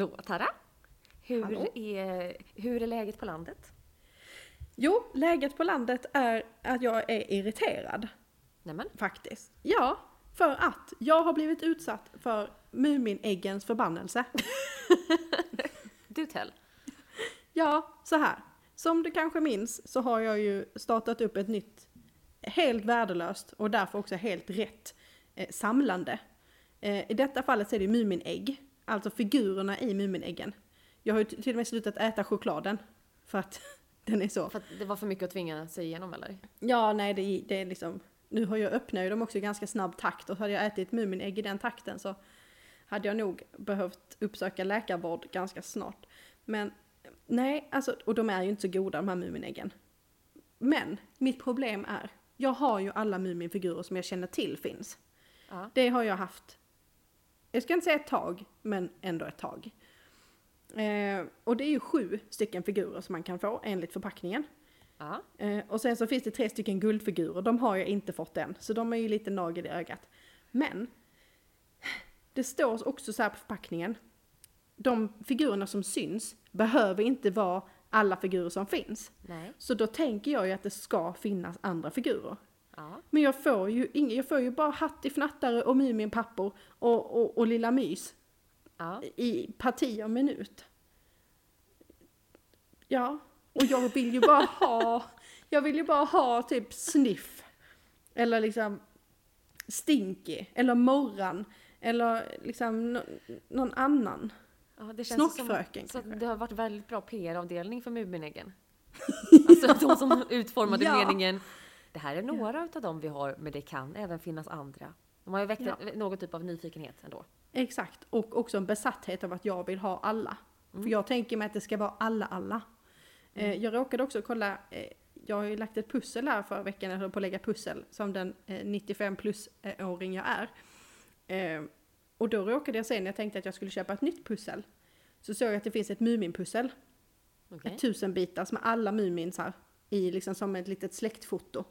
Hallå Tara! Hur, Hallå. Är, hur är läget på landet? Jo, läget på landet är att jag är irriterad Nämen, faktiskt. Ja, för att jag har blivit utsatt för Muminäggens förbannelse. du tell. Ja, så här. Som du kanske minns så har jag ju startat upp ett nytt, helt värdelöst och därför också helt rätt eh, samlande. Eh, I detta fallet så är det Muminägg, alltså figurerna i Muminäggen. Jag har ju till och med slutat äta chokladen för att den är så För att det var för mycket att tvinga sig igenom eller? Ja, nej det, det är liksom, nu har jag öppnat ju dem också i ganska snabb takt och hade jag ätit Muminägg i den takten så hade jag nog behövt uppsöka läkarvård ganska snart. Men nej, alltså, och de är ju inte så goda de här Muminäggen. Men mitt problem är, jag har ju alla Muminfigurer som jag känner till finns. Ja. Det har jag haft, jag ska inte säga ett tag, men ändå ett tag. Eh, och det är ju sju stycken figurer som man kan få enligt förpackningen. Eh, och sen så finns det tre stycken guldfigurer, de har jag inte fått än. Så de är ju lite nagel i ögat. Men, det står också så här på förpackningen. De figurerna som syns behöver inte vara alla figurer som finns. Nej. Så då tänker jag ju att det ska finnas andra figurer. Ja. Men jag får ju, ing- jag får ju bara Hattifnattare och Muminpappor och, och, och Lilla Mys Ja. i parti och minut. Ja, och jag vill ju bara ha, jag vill ju bara ha typ Sniff. Eller liksom Stinky, eller Morran, eller liksom nå- någon annan. ja det känns Snockfröken som, så kanske. att det har varit väldigt bra PR-avdelning för Muminäggen. alltså de som utformade Ja. meningen. Det här är några utav dem vi har, men det kan även finnas andra. De har ju väckt Ja. någon typ av nyfikenhet ändå. Exakt, och också en besatthet av att jag vill ha alla. Mm. För jag tänker mig att det ska vara alla, alla. Eh, jag råkade också kolla, eh, jag har ju lagt ett pussel här förra veckan, jag höll på att lägga pussel som den eh, 95 plus-åring jag är. Eh, och då råkade jag se när jag tänkte att jag skulle köpa ett nytt pussel, så såg jag att det finns ett Muminpussel, Okej? ett tusen bitars med alla Muminsar i liksom som ett litet släktfoto.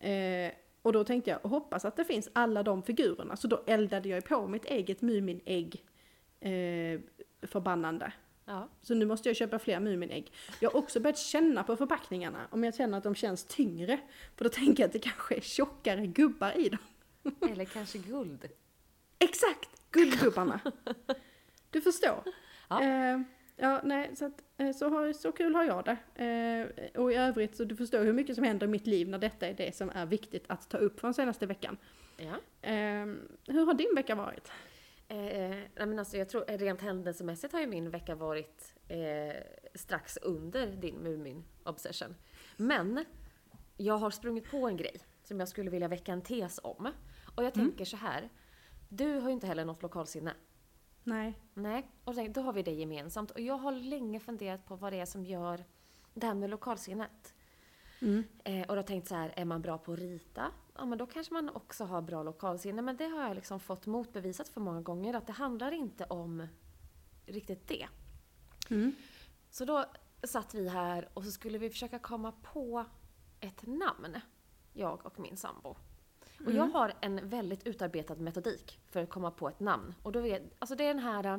Eh, och då tänkte jag, hoppas att det finns alla de figurerna. Så då eldade jag på mitt eget Muminägg eh, förbannande. ja. Så nu måste jag köpa fler Muminägg. Jag har också börjat känna på förpackningarna om jag känner att de känns tyngre. För då tänker jag att det kanske är tjockare gubbar i dem. Eller kanske guld. Exakt! Guldgubbarna. Du förstår. Ja. Eh, ja, nej, så, att, eh, så, har, så kul har jag det. Eh, och i övrigt så du förstår hur mycket som händer i mitt liv när detta är det som är viktigt att ta upp från senaste veckan. Ja. Eh, hur har din vecka varit? Eh, men alltså jag tror rent händelsemässigt har ju min vecka varit eh, strax under din Mumin-obsession. Men jag har sprungit på en grej som jag skulle vilja väcka en tes om. Och jag tänker så här. Du har ju inte heller något lokalsinne. Nej. Nej, och då, har vi det gemensamt. Och jag har länge funderat på vad det är som gör det här med lokalsinnet. Mm. Eh, och då tänkt så här, är man bra på att rita? Ja men då kanske man också har bra lokalsinne. Men det har jag liksom fått motbevisat för många gånger att det handlar inte om riktigt det. Mm. Så då satt vi här och så skulle vi försöka komma på ett namn, jag och min sambo. Och jag har en väldigt utarbetad metodik för att komma på ett namn. Och då vet, alltså det är den här, eh,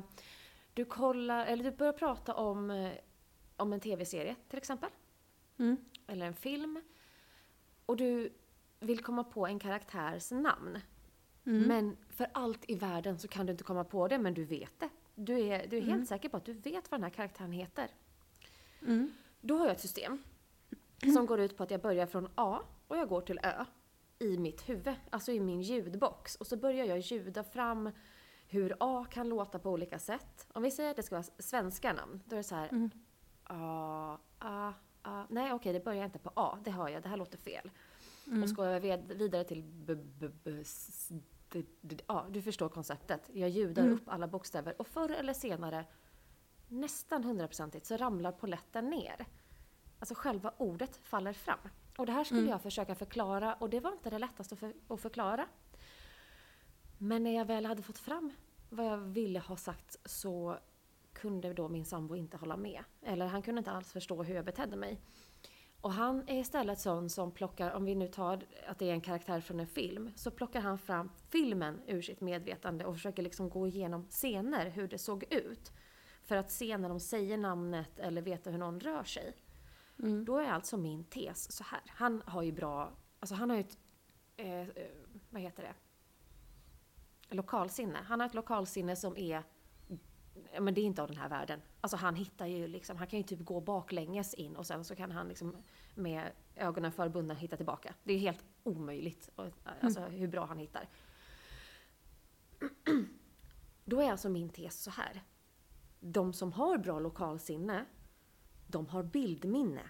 du kollar, eller du börjar prata om, eh, om en tv-serie till exempel. Mm. Eller en film. Och du vill komma på en karaktärs namn. Mm. Men för allt i världen så kan du inte komma på det, men du vet det. Du är, du är helt säker på att du vet vad den här karaktären heter. Mm. Då har jag ett system som går ut på att jag börjar från A och jag går till Ö i mitt huvud, alltså i min ljudbox. Och så börjar jag ljuda fram hur A kan låta på olika sätt. Om vi säger att det ska vara svenska namn, då är det så här Mm. A, A, A. Nej okej, det börjar inte på A, det hör jag, det här låter fel. Mm. Och så går jag vidare till B, B, B, S, D, D, Ja, du förstår konceptet. Jag ljudar Mm. upp alla bokstäver och förr eller senare, nästan hundraprocentigt, så ramlar poletten ner. Alltså själva ordet faller fram. Och det här skulle Mm. jag försöka förklara och det var inte det lättaste att, för, att förklara. Men när jag väl hade fått fram vad jag ville ha sagt så kunde då min sambo inte hålla med. Eller han kunde inte alls förstå hur jag betedde mig. Och han är istället sån som plockar, om vi nu tar att det är en karaktär från en film, så plockar han fram filmen ur sitt medvetande och försöker liksom gå igenom scener, hur det såg ut. för att se när de säger namnet eller veta hur någon rör sig. Mm. Då är alltså min tes så här. Han har ju bra, alltså han har ju ett, eh, eh, vad heter det? Lokalsinne. Han har ett lokalsinne som är, men det är inte av den här världen. Alltså han hittar ju liksom, han kan ju typ gå baklänges in och sen så kan han liksom med ögonen förbundna hitta tillbaka. Det är helt omöjligt, och, alltså hur bra han hittar. Då är alltså min tes så här. De som har bra lokalsinne, de har bildminne.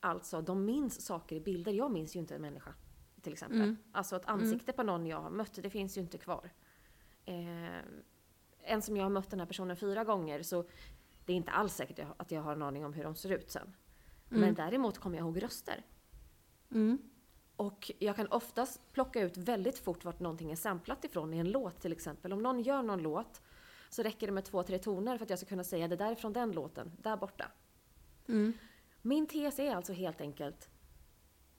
Alltså, de minns saker i bilder. Jag minns ju inte en människa, till exempel. Mm. Alltså ett ansikte på någon jag har mött, det finns ju inte kvar. Eh, en som jag har mött den här personen fyra gånger, så det är inte alls säkert att jag har en aning om hur de ser ut sen. Men däremot kommer jag ihåg röster. Mm. Och jag kan oftast plocka ut väldigt fort vart någonting är samplat ifrån i en låt till exempel. Om någon gör någon låt så räcker det med två, tre toner för att jag ska kunna säga det där är från den låten, där borta. Mm. Min tes är alltså helt enkelt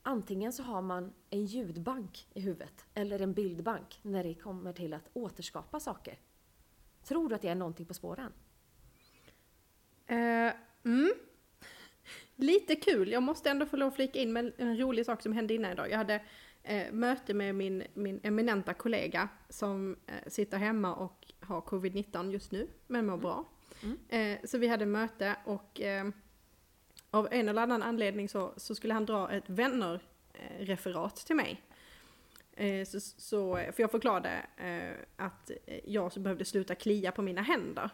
Antingen så har man en ljudbank i huvudet eller en bildbank när det kommer till att återskapa saker. Tror du att det är någonting på spåren? Eh, mm. Lite kul, jag måste ändå få lov att flika in med en rolig sak som hände innan idag. Jag hade eh, möte med min, min eminenta kollega som eh, sitter hemma och har covid-19 just nu, men mår bra. Eh, så vi hade möte och eh, av en eller annan anledning så, så skulle han dra ett vänner-referat till mig. Eh, så, så, för jag förklarade eh, att jag behövde sluta klia på mina händer.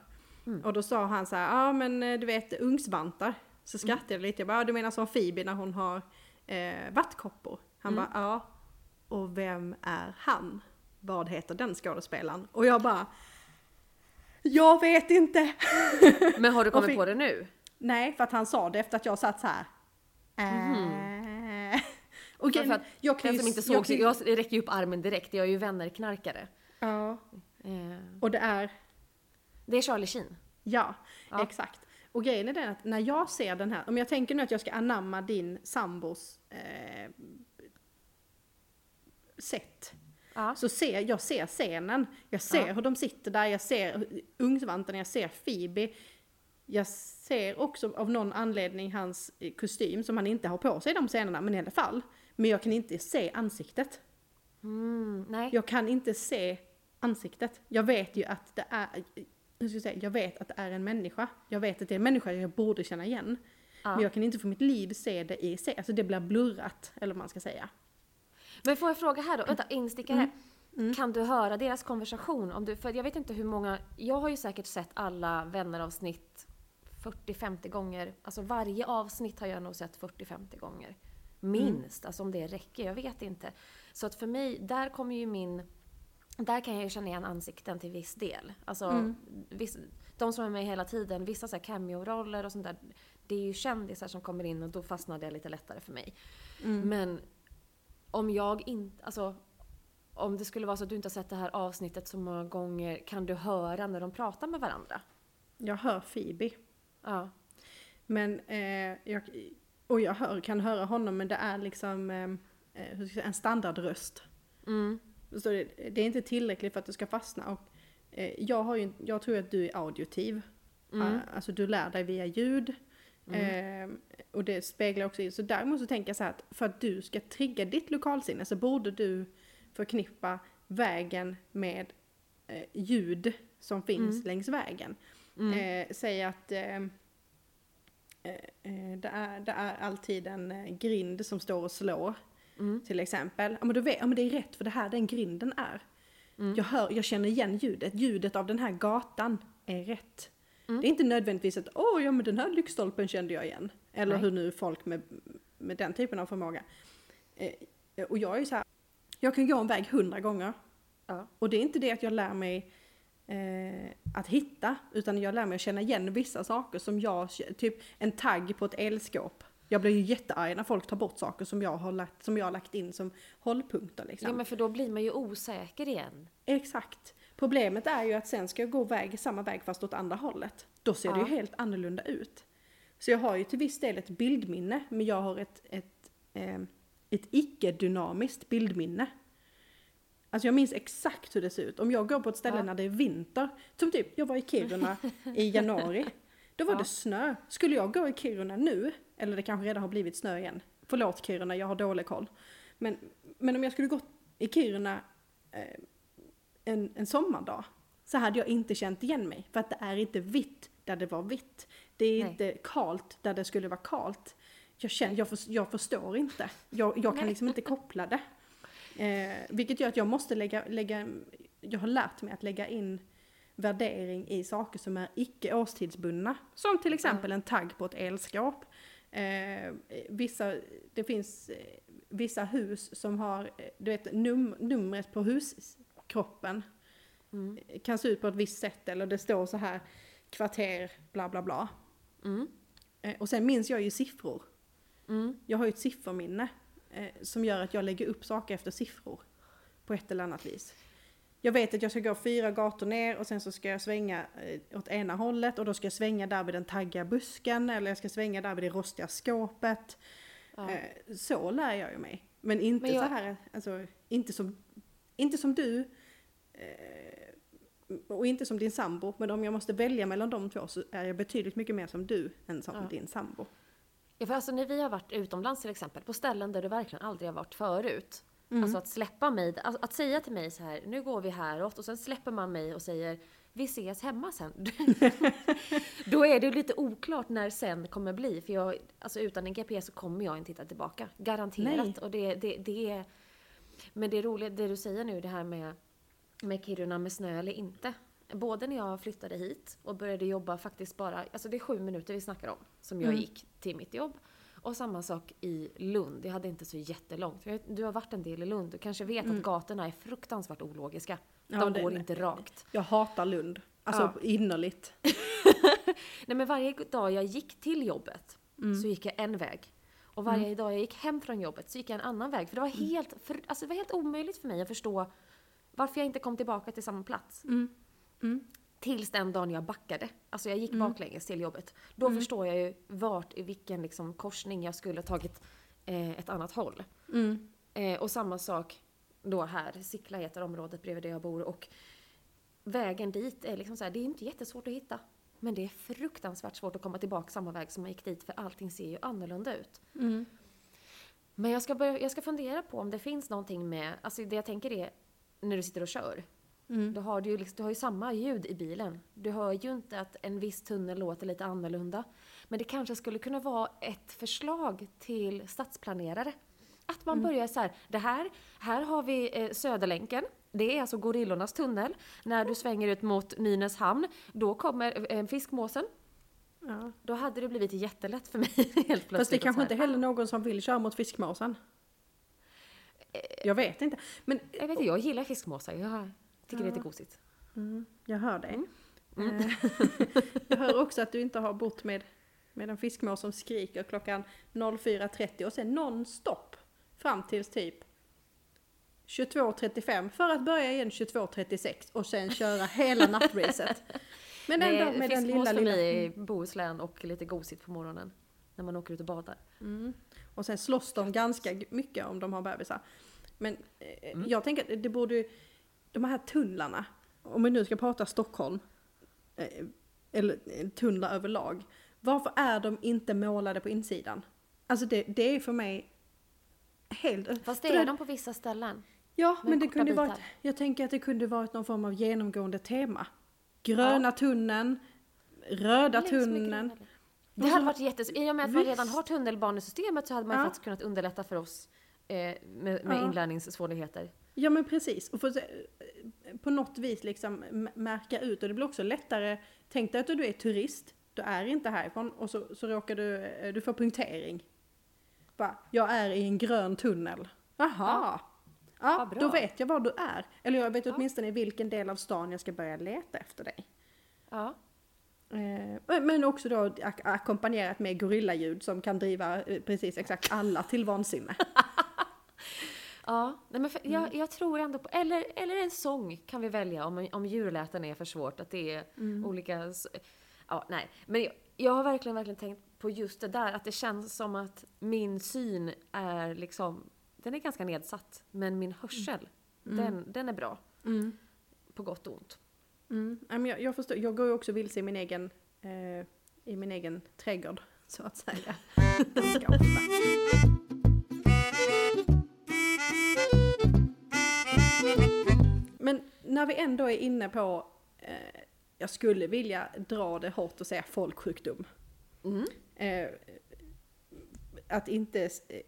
Och då sa han så här, ja ah, men eh, du vet ungsvantar. Så skrattade jag lite, jag bara, ah, du menar som Phoebe när hon har eh, vattkoppor? Han bara, ja. Och vem är han? Vad heter den skådespelaren? Och jag bara, jag vet inte! Men har du kommit fick- på det nu? Nej, för att han sa det efter att jag satt så här. För grejen- att jag kan Den som inte jag såg, jag, ju- räcker ju upp armen direkt. Jag är ju vänner-knarkare. Ja, Eh, och det är det är Charlie Sheen. Ja, Ja. exakt. Och grejen är den att när jag ser den här, om jag tänker nu att jag ska anamma din sambos eh, sätt. Ja. Så ser jag ser scenen, jag ser Ja. hur de sitter där, jag ser ungsvantarna, jag ser Phoebe. Jag ser också av någon anledning hans eh, kostym som han inte har på sig i de scenerna, men i alla fall. Men jag kan inte se ansiktet. Mm, nej. Jag kan inte se ansiktet. Jag vet ju att det är, hur ska jag säga, jag vet att det är en människa. Jag vet att det är en människa jag borde känna igen. Ja. Men jag kan inte för mitt liv se det i sig, alltså det blir blurrat, eller vad man ska säga. Men får jag fråga här då, vänta, instickare. Mm. Kan du höra deras konversation? Om du, för jag vet inte hur många, jag har ju säkert sett alla vänneravsnitt 40-50 gånger. Alltså varje avsnitt har jag nog sett 40-50 gånger. Minst, alltså om det räcker, jag vet inte. Så att för mig, där kommer ju min, där kan jag ju känna igen ansikten till viss del. Alltså, viss, de som är med hela tiden, vissa så cameo-roller och sånt där. Det är ju kändisar som kommer in och då fastnar det lite lättare för mig. Men om jag inte, alltså om det skulle vara så att du inte har sett det här avsnittet så många gånger, kan du höra när de pratar med varandra? Jag hör Phoebe. Ja. Men, eh, jag, och jag hör, kan höra honom men det är liksom eh, eh, hur ska jag säga, en standardröst. Mm. Så det, det är inte tillräckligt för att det ska fastna. Och, eh, jag, har ju, jag tror att du är audiotiv. Mm. Eh, Alltså du lär dig via ljud. Eh, och det speglar också in. Så däremot så tänker jag så här att för att du ska trigga ditt lokalsinne så borde du förknippa vägen med eh, ljud som finns längs vägen. Eh, säg att eh, eh, eh, det, är, det är alltid en eh, grind som står och slår. Till exempel. Ja men, du vet, ja men det är rätt för det här den grinden är. Jag, hör, jag känner igen ljudet. Ljudet av den här gatan är rätt. Det är inte nödvändigtvis att åh ja men den här lyktstolpen kände jag igen. Eller Nej. hur nu folk med, med den typen av förmåga. Eh, och jag är ju så här, jag kan gå en väg hundra gånger. Ja. Och det är inte det att jag lär mig eh, att hitta, utan jag lär mig att känna igen vissa saker som jag, typ en tagg på ett elskåp. Jag blir ju jättearg när folk tar bort saker som jag har lagt, som jag har lagt in som hållpunkter liksom. ja, men för då blir man ju osäker igen. Exakt. Problemet är ju att sen ska jag gå väg, samma väg fast åt andra hållet. Då ser det Ja. ju helt annorlunda ut. Så jag har ju till viss del ett bildminne, men jag har ett, ett, eh, ett icke-dynamiskt bildminne. Alltså jag minns exakt hur det ser ut. Om jag går på ett ställe Ja. när det är vinter, som typ, jag var i Kiruna i januari. Då var Ja. det snö. Skulle jag gå i Kiruna nu, eller det kanske redan har blivit snö igen. Förlåt Kiruna, jag har dålig koll. Men, men om jag skulle gå i Kiruna eh, en, en sommardag så hade jag inte känt igen mig. För att det är inte vitt där det var vitt. Det är Nej. inte kalt där det skulle vara kalt. Jag, känner, jag, för, jag förstår inte. Jag, jag kan liksom inte koppla det. Eh, vilket gör att jag måste lägga, lägga, jag har lärt mig att lägga in värdering i saker som är icke årstidsbundna. Som till exempel en tagg på ett elskåp. Eh, vissa, det finns eh, vissa hus som har, eh, du vet num, numret på huskroppen Mm. kan se ut på ett visst sätt eller det står så här kvarter bla bla bla. Mm. Eh, och sen minns jag ju siffror. Mm. Jag har ju ett sifferminne eh, som gör att jag lägger upp saker efter siffror på ett eller annat vis. Jag vet att jag ska gå fyra gator ner och sen så ska jag svänga eh, åt ena hållet och då ska jag svänga där vid den taggiga busken eller jag ska svänga där vid det rostiga skåpet. Ja. Eh, så lär jag ju mig. Men inte Men jag- så här, alltså inte som, inte som du. Eh, och inte som din sambo. Men om jag måste välja mellan de två så är jag betydligt mycket mer som du än som Ja. din sambo. Ja, för alltså när vi har varit utomlands till exempel, på ställen där du verkligen aldrig har varit förut. Mm. Alltså att släppa mig, alltså att säga till mig så här, nu går vi häråt och sen släpper man mig och säger, vi ses hemma sen. Då är det lite oklart när sen kommer bli, för jag, alltså utan en GPS så kommer jag inte hitta tillbaka. Garanterat. Nej. Och det, det, det är, men det är roligt, det du säger nu, det här med, med Kiruna med snö eller inte. Både när jag flyttade hit och började jobba faktiskt bara, alltså det är sju minuter vi snackar om, som jag Mm. gick till mitt jobb. Och samma sak i Lund, jag hade inte så jättelångt. Du har varit en del i Lund, du kanske vet att gatorna är fruktansvärt ologiska. Ja, De det- går inte rakt. Jag hatar Lund. Alltså Ja. innerligt. Nej men varje dag jag gick till jobbet Mm. så gick jag en väg. Och varje dag jag gick hem från jobbet så gick jag en annan väg. För det var Mm. helt, för, alltså det var helt omöjligt för mig att förstå varför jag inte kom tillbaka till samma plats. Mm. Mm. Tills den dagen jag backade. Alltså jag gick Mm. baklänges till jobbet. Då förstår jag ju vart, i vilken liksom korsning jag skulle ha tagit eh, ett annat håll. Mm. Eh, och samma sak då här, Sickla heter området bredvid där jag bor. Och vägen dit är liksom så här, det är inte jättesvårt att hitta. Men det är fruktansvärt svårt att komma tillbaka samma väg som man gick dit, för allting ser ju annorlunda ut. Mm. Men jag ska, börja, jag ska fundera på om det finns någonting med, alltså det jag tänker är, när du sitter och kör, Mm. då har du, ju liksom, du har ju samma ljud i bilen. Du hör ju inte att en viss tunnel låter lite annorlunda. Men det kanske skulle kunna vara ett förslag till stadsplanerare. Att man börjar så här, det här, här har vi eh, Söderlänken. Det är alltså Gorillornas tunnel. När du svänger ut mot Nynäshamn, då kommer eh, Fiskmåsen. Ja. Då hade det blivit jättelätt för mig helt plötsligt. Fast det kanske inte heller någon som vill köra mot fiskmåsen. Jag vet inte. Men Jag vet inte, jag gillar fiskmåsar. Jag tycker det är lite gosigt. mm, jag hör dig. Mm. Eh, jag hör också att du inte har bott med, med en fiskmås som skriker klockan 04.30 och sen nonstop fram tills typ 22.35 för att börja igen 22.36 och sen köra hela nattracet. Men ändå med den lilla, lilla... mig i Bohuslän och lite gosigt på morgonen. När man åker ut och badar. Mm. Och sen slåss de ganska mycket om de har bebisar. Men eh, Mm. jag tänker att det borde ju, de här tunnlarna, om vi nu ska prata Stockholm, eh, eller eh, tunnlar överlag, varför är de inte målade på insidan? Alltså det, det är för mig helt... Fast det är de på vissa ställen. Ja, men det kunde bitar. varit, jag tänker att det kunde varit någon form av genomgående tema. Gröna tunneln, röda tunneln. Det hade varit jättes... I och med att man redan har tunnelbanesystemet så hade man Ja. faktiskt kunnat underlätta för oss eh, med, med Ja. inlärningssvårigheter. Ja men precis, och få se, på något vis liksom märka ut och det blir också lättare. Tänk dig att du är turist, du är inte härifrån och så, så råkar du, eh, du får punktering. Bara, jag är i en grön tunnel. Jaha! Ja, bra. då vet jag var du är. Eller jag vet Ja. åtminstone i vilken del av stan jag ska börja leta efter dig. Ja. Eh, men- också då ak- ackompanjerat med gorillaljud som kan driva eh, precis exakt alla till vansinne. Ja, nej men för, Mm. jag, jag tror ändå på, eller, eller en sång kan vi välja om, om djurläten är för svårt, att det är Mm. olika, ja nej. Men jag, jag har verkligen, verkligen tänkt på just det där, att det känns som att min syn är liksom, den är ganska nedsatt, men min hörsel, den, den är bra. På gott och ont. Mm. Jag, jag förstår, jag går ju också vilse i min egen, eh, i min egen trädgård, så att säga. när vi ändå är inne på, eh, jag skulle vilja dra det hårt och säga folksjukdom. Mm. Eh, att inte eh,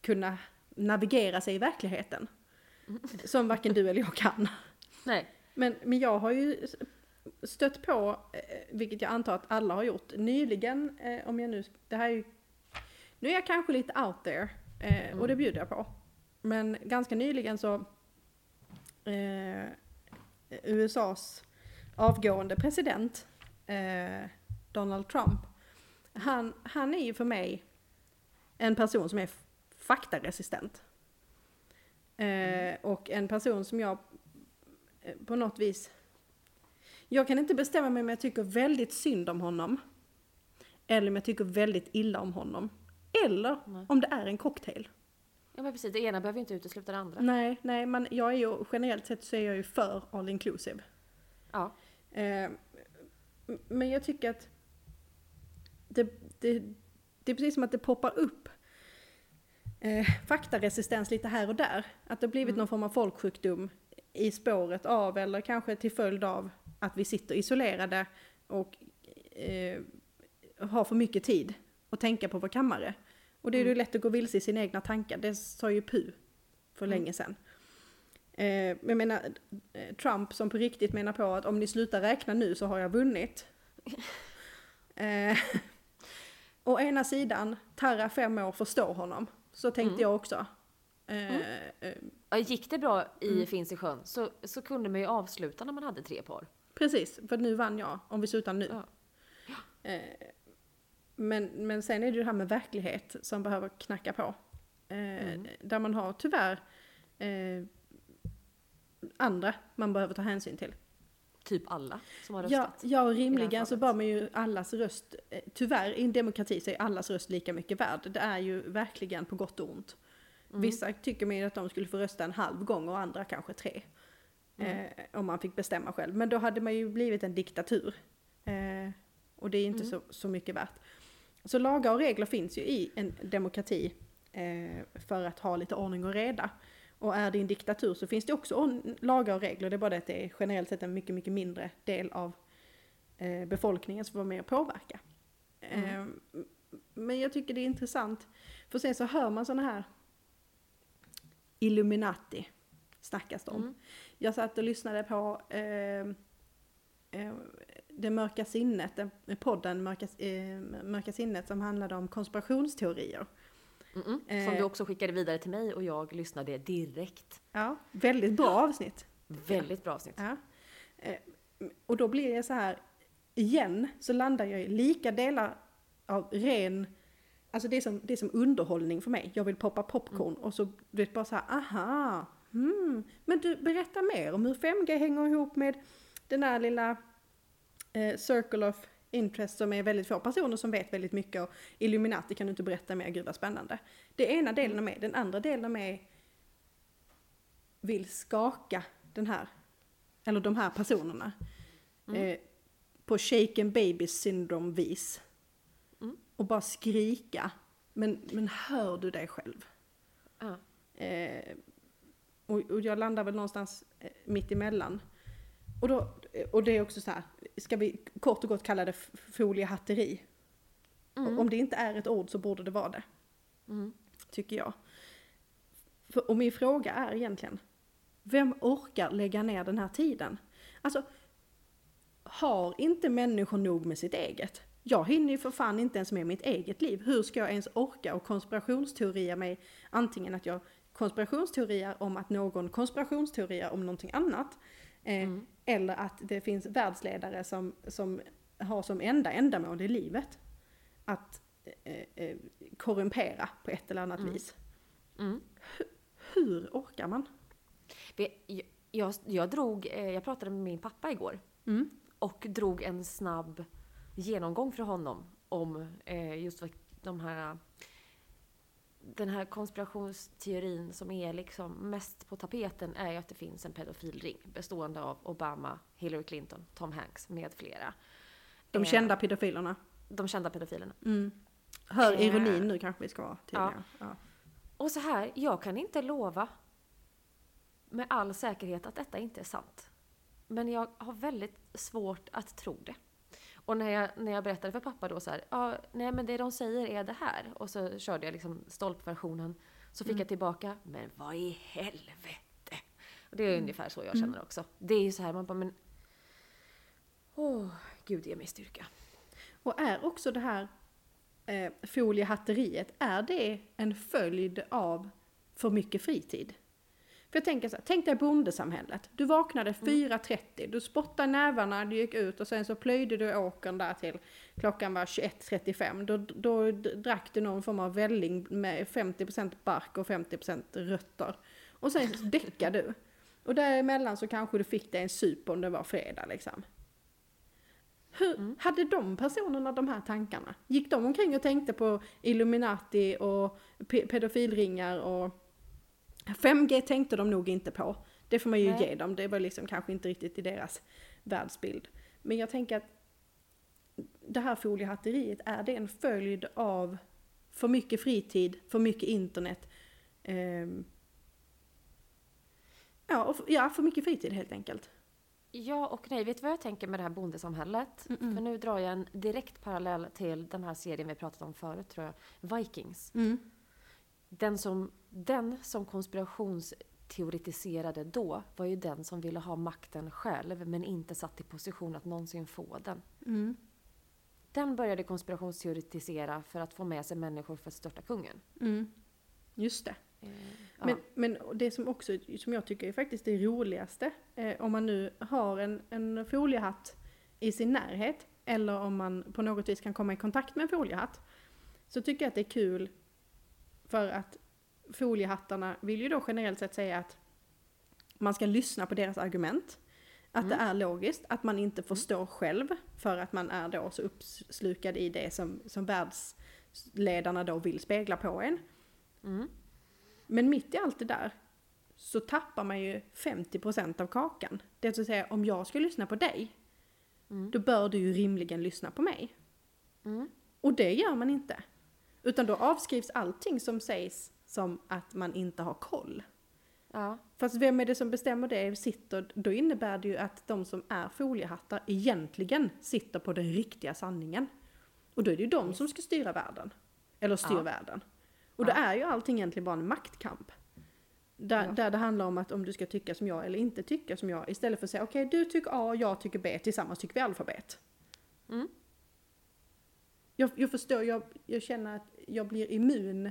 kunna navigera sig i verkligheten. Som varken du eller jag kan. Nej. Men, men jag har ju stött på, eh, vilket jag antar att alla har gjort, nyligen, eh, om jag nu, det här är ju, nu är jag kanske lite out there, och det bjuder jag på. Men ganska nyligen så, eh, USAs avgående president, eh, Donald Trump, han, han är ju för mig en person som är faktaresistent. Eh, och en person som jag eh, på något vis... Jag kan inte bestämma mig om jag tycker väldigt synd om honom. Eller om jag tycker väldigt illa om honom. Eller Nej. om det är en cocktail. Ja men precis, det ena behöver ju inte utesluta det andra. Nej, nej, men jag är ju generellt sett så är jag ju för all inclusive. Ja. Eh, men jag tycker att det, det, det är precis som att det poppar upp eh, faktaresistens lite här och där. Att det har blivit någon form av folksjukdom i spåret av, eller kanske till följd av, att vi sitter isolerade och eh, har för mycket tid att tänka på vår kammare. Och det är ju lätt att gå vilse i sina egna tankar, det sa ju Pu för länge sedan. Eh, jag menar, eh, Trump som på riktigt menar på att om ni slutar räkna nu så har jag vunnit. Eh, å ena sidan, Tarra fem år förstår honom. Så tänkte jag också. Eh, eh, Ja, Gick det bra i Finns i sjön så, så kunde man ju avsluta när man hade tre par. precis, för nu vann jag om vi slutar nu. Ja. Eh, men, men sen är det ju det här med verklighet som behöver knacka på. Eh, Där man har tyvärr eh, andra man behöver ta hänsyn till. Typ alla som har Ja, röstat. ja och här rimligen så bör man ju allas röst, eh, tyvärr i en demokrati så är allas röst lika mycket värd. Det är ju verkligen på gott och ont. Vissa tycker mer att de skulle få rösta en halv gång och andra kanske tre. Eh, om man fick bestämma själv. Men då hade man ju blivit en diktatur. Eh, och det är inte så, så mycket värt. Så lagar och regler finns ju i en demokrati eh, för att ha lite ordning och reda. Och är det en diktatur så finns det också lagar och regler. Det är bara det att det är generellt sett en mycket, mycket mindre del av eh, befolkningen som får vara med och påverka. Eh, men jag tycker det är intressant. För sen så hör man sådana här Illuminati snackas om. Mm. Jag satt och lyssnade på eh, eh, Det mörka sinnet, den- podden mörka, eh, mörka sinnet som handlade om konspirationsteorier. Mm-mm. Som Eh. du också skickade vidare till mig och jag lyssnade direkt. Ja, väldigt bra avsnitt. Väldigt bra avsnitt. Ja. Eh, och då blir det så här, igen så landar jag i lika delar av ren, alltså det är som, det är som underhållning för mig. Jag vill poppa popcorn och så du vet bara så här, aha, hmm. men du berätta mer om hur 5G hänger ihop med den där lilla eh, circle of interest som är väldigt få personer som vet väldigt mycket och Illuminati kan du inte berätta mer, gud vad spännande. Det är ena delen av mig, den andra delen av mig vill skaka den här, eller de här personerna. Eh, på shaken baby syndrome vis. Mm. Och bara skrika. Men, men hör du dig själv? Ja. Eh, och, och jag landar väl någonstans eh, mitt emellan. Och, då, och det är också så här, ska vi kort och gott kalla det foliehatteri? Mm. Om det inte är ett ord så borde det vara det, Mm. tycker jag. För, och min fråga är egentligen, vem orkar lägga ner den här tiden? Alltså, har inte människor nog med sitt eget? Jag hinner ju för fan inte ens med mitt eget liv. Hur ska jag ens orka och konspirationsteoria mig antingen att jag konspirationsteorier om att någon konspirationsteorier om någonting annat. Eh, Eller att det finns världsledare som, som har som enda ändamål i livet att eh, eh, korrumpera på ett eller annat vis. Mm. Hur orkar man? Det, jag, jag, drog, eh, jag pratade med min pappa igår Mm. och drog en snabb genomgång för honom om eh, just de här den här konspirationsteorin som är liksom mest på tapeten är ju att det finns en pedofilring bestående av Obama, Hillary Clinton, Tom Hanks med flera. De Eh, kända pedofilerna. de kända pedofilerna. Mm. Hör Eh. ironin nu kanske vi ska vara tydliga. Ja. Och så här, jag kan inte lova med all säkerhet att detta inte är sant. Men jag har väldigt svårt att tro det. Och när jag, när jag berättade för pappa då så här, ja, nej men det de säger är det här. Och så körde jag liksom stolpversionen. Så fick jag tillbaka, men vad i helvete? Och det är ungefär så jag känner också. Det är ju så här, man bara, men... Åh, Gud ge mig styrka. Och är också det här eh, foliehatteriet, är det en följd av för mycket fritid? För jag tänker så här, tänk dig bondesamhället. Du vaknade 4.30, du spottade nävarna, du gick ut och sen så plöjde du åkern där till klockan var 21.35. Då, då drack du någon form av välling med 50% bark och 50% rötter. Och sen så däckade du. Och däremellan så kanske du fick dig en sup om det var fredag liksom. Hur hade de personerna de här tankarna? Gick de omkring och tänkte på Illuminati och pe- pedofilringar och 5G tänkte de nog inte på. Det får man ju Nej. ge dem, det var liksom kanske inte riktigt i deras världsbild. Men jag tänker att det här foliehatteriet, är det en följd av för mycket fritid, för mycket internet? ehm, ja, och, ja, för mycket fritid helt enkelt. Ja och nej, vet du vad jag tänker med det här bondesamhället? För nu drar jag en direkt parallell till den här serien vi pratat om förut tror jag, Vikings. Mm. Den som, den som konspirationsteoretiserade då var ju den som ville ha makten själv men inte satt i position att någonsin få den. Mm. Den började konspirationsteoretisera för att få med sig människor för att störta kungen. Mm. Just det. Eh, Men, men det som också, som jag tycker är faktiskt det roligaste, eh, om man nu har en, en foliehatt i sin närhet, eller om man på något vis kan komma i kontakt med en foliehatt, så tycker jag att det är kul för att foliehattarna vill ju då generellt sett säga att man ska lyssna på deras argument, att det är logiskt, att man inte förstår själv för att man är då så uppslukad i det som, som världsledarna då vill spegla på en. Mm. Men mitt i allt det där så tappar man ju 50% av kakan. Det vill säga om jag ska lyssna på dig, Mm. då bör du ju rimligen lyssna på mig. Mm. Och det gör man inte. Utan då avskrivs allting som sägs som att man inte har koll. Ja. Fast vem är det som bestämmer det sitter, då innebär det ju att de som är foliehattar egentligen sitter på den riktiga sanningen. Och då är det ju de som ska styra världen. Eller styr Ja. världen. Och då Ja. är ju allting egentligen bara en maktkamp. Där, Ja. där det handlar om att om du ska tycka som jag eller inte tycka som jag. Istället för att säga okej du tycker A, jag tycker B, tillsammans tycker vi alfabet. Mm. Jag, jag förstår, jag, jag känner att jag blir immun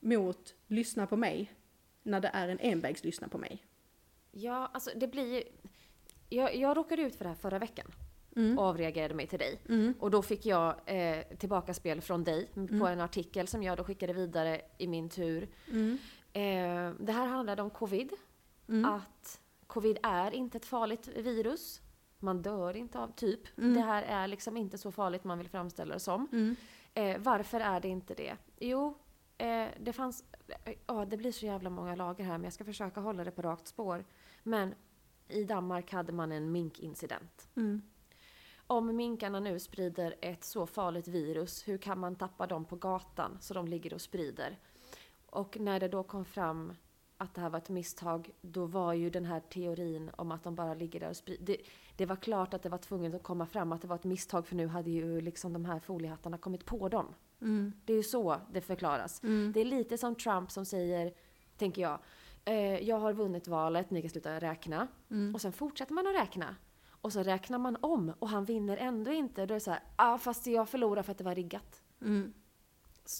mot lyssna på mig när det är en envägs lyssna på mig. Ja, alltså det blir ju... Jag, jag råkade ut för det här förra veckan. Mm. Och avreagerade mig till dig. Mm. Och då fick jag eh, tillbaka spel från dig på en artikel som jag då skickade vidare i min tur. Mm. Eh, det här handlade om covid. Mm. Att covid är inte ett farligt virus. Man dör inte av typ. Mm. Det här är liksom inte så farligt man vill framställa det som. Mm. Eh, varför är det inte det? Jo, eh, det fanns... eh, Ja, det blir så jävla många lager här men jag ska försöka hålla det på rakt spår. Men i Danmark hade man en minkincident. Mm. Om minkarna nu sprider ett så farligt virus, hur kan man tappa dem på gatan så de ligger och sprider? Och när det då kom fram att det här var ett misstag, då var ju den här teorin om att de bara ligger där och sprider. Det, det var klart att det var tvunget att komma fram att det var ett misstag för nu hade ju liksom de här foliehattarna kommit på dem. Mm. Det är ju så det förklaras. Mm. Det är lite som Trump som säger, tänker jag, eh, jag har vunnit valet, ni kan sluta räkna. Mm. Och sen fortsätter man att räkna. Och så räknar man om och han vinner ändå inte. Då är det så här, ah, fast jag förlorar för att det var riggat. Mm.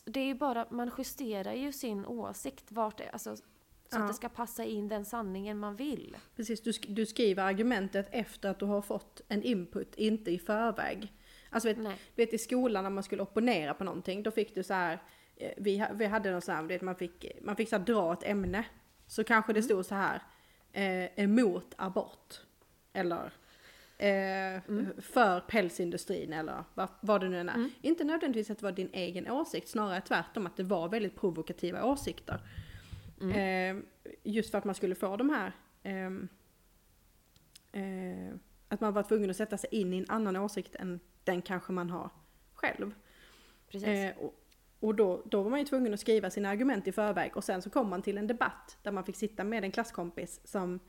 Det är ju bara, man justerar ju sin åsikt vart det, alltså, så Ja. att det ska passa in den sanningen man vill. Precis, du, sk- du skriver argumentet efter att du har fått en input, inte i förväg. Alltså vet, Nej. du vet i skolan när man skulle opponera på någonting, då fick du så här, eh, vi, vi hade någon sån här, vet, man fick, man fick så här dra ett ämne. Så kanske det stod så här, eh, emot abort. Eller eh, för pälsindustrin eller vad, vad det nu än är. Inte nödvändigtvis att det var din egen åsikt, snarare tvärtom att det var väldigt provokativa åsikter. Eh, just för att man skulle få de här ehm, eh, att man var tvungen att sätta sig in i en annan åsikt än den kanske man har själv. Precis. Eh, och och då, då var man ju tvungen att skriva sina argument i förväg och sen så kom man till en debatt där man fick sitta med en klasskompis som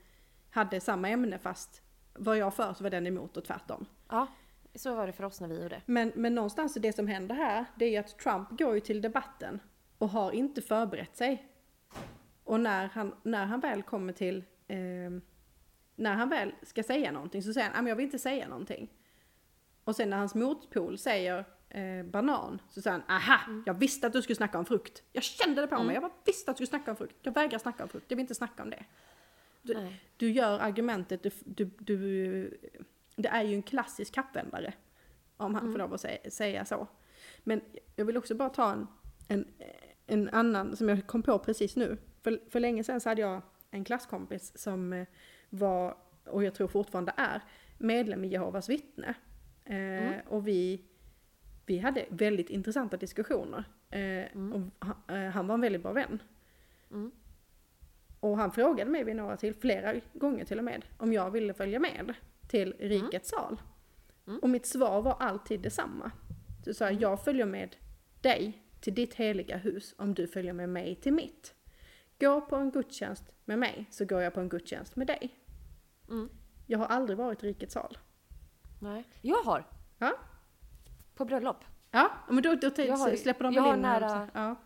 hade samma ämne fast var jag för så var den emot och tvärtom. Ja, så var det för oss när vi gjorde. Men, men någonstans det som händer här, det är ju att Trump går ju till debatten och har inte förberett sig. Och när han, när han väl kommer till, eh, när han väl ska säga någonting så säger han, "Ah, jag vill inte säga någonting. Och sen när hans motpol säger eh, banan så säger han, aha, jag visste att du skulle snacka om frukt. Jag kände det på mig, jag bara visste att du skulle snacka om frukt. Jag vägrar snacka om frukt, jag vill inte snacka om det. Du, du gör argumentet, du, du, du, det är ju en klassisk kappvändare. Om han får lov att säga, säga så. Men jag vill också bara ta en, en, en annan som jag kom på precis nu. För, för länge sedan så hade jag en klasskompis som eh, var, och jag tror fortfarande är, medlem i Jehovas vittne. Eh, Och vi, vi hade väldigt intressanta diskussioner. Eh, och han, eh, han var en väldigt bra vän. Mm. Och han frågade mig vid några till, flera gånger till och med, om jag ville följa med till rikets sal. Och mitt svar var alltid detsamma. Du sa, jag följer med dig till ditt heliga hus om du följer med mig till mitt. Gå på en gudstjänst med mig så går jag på en gudstjänst med dig. Mm. Jag har aldrig varit i rikets sal. Nej. Jag har! Ja, På bröllop. ja men då, då Jag har- släpper de jag väl har in nära- Ja,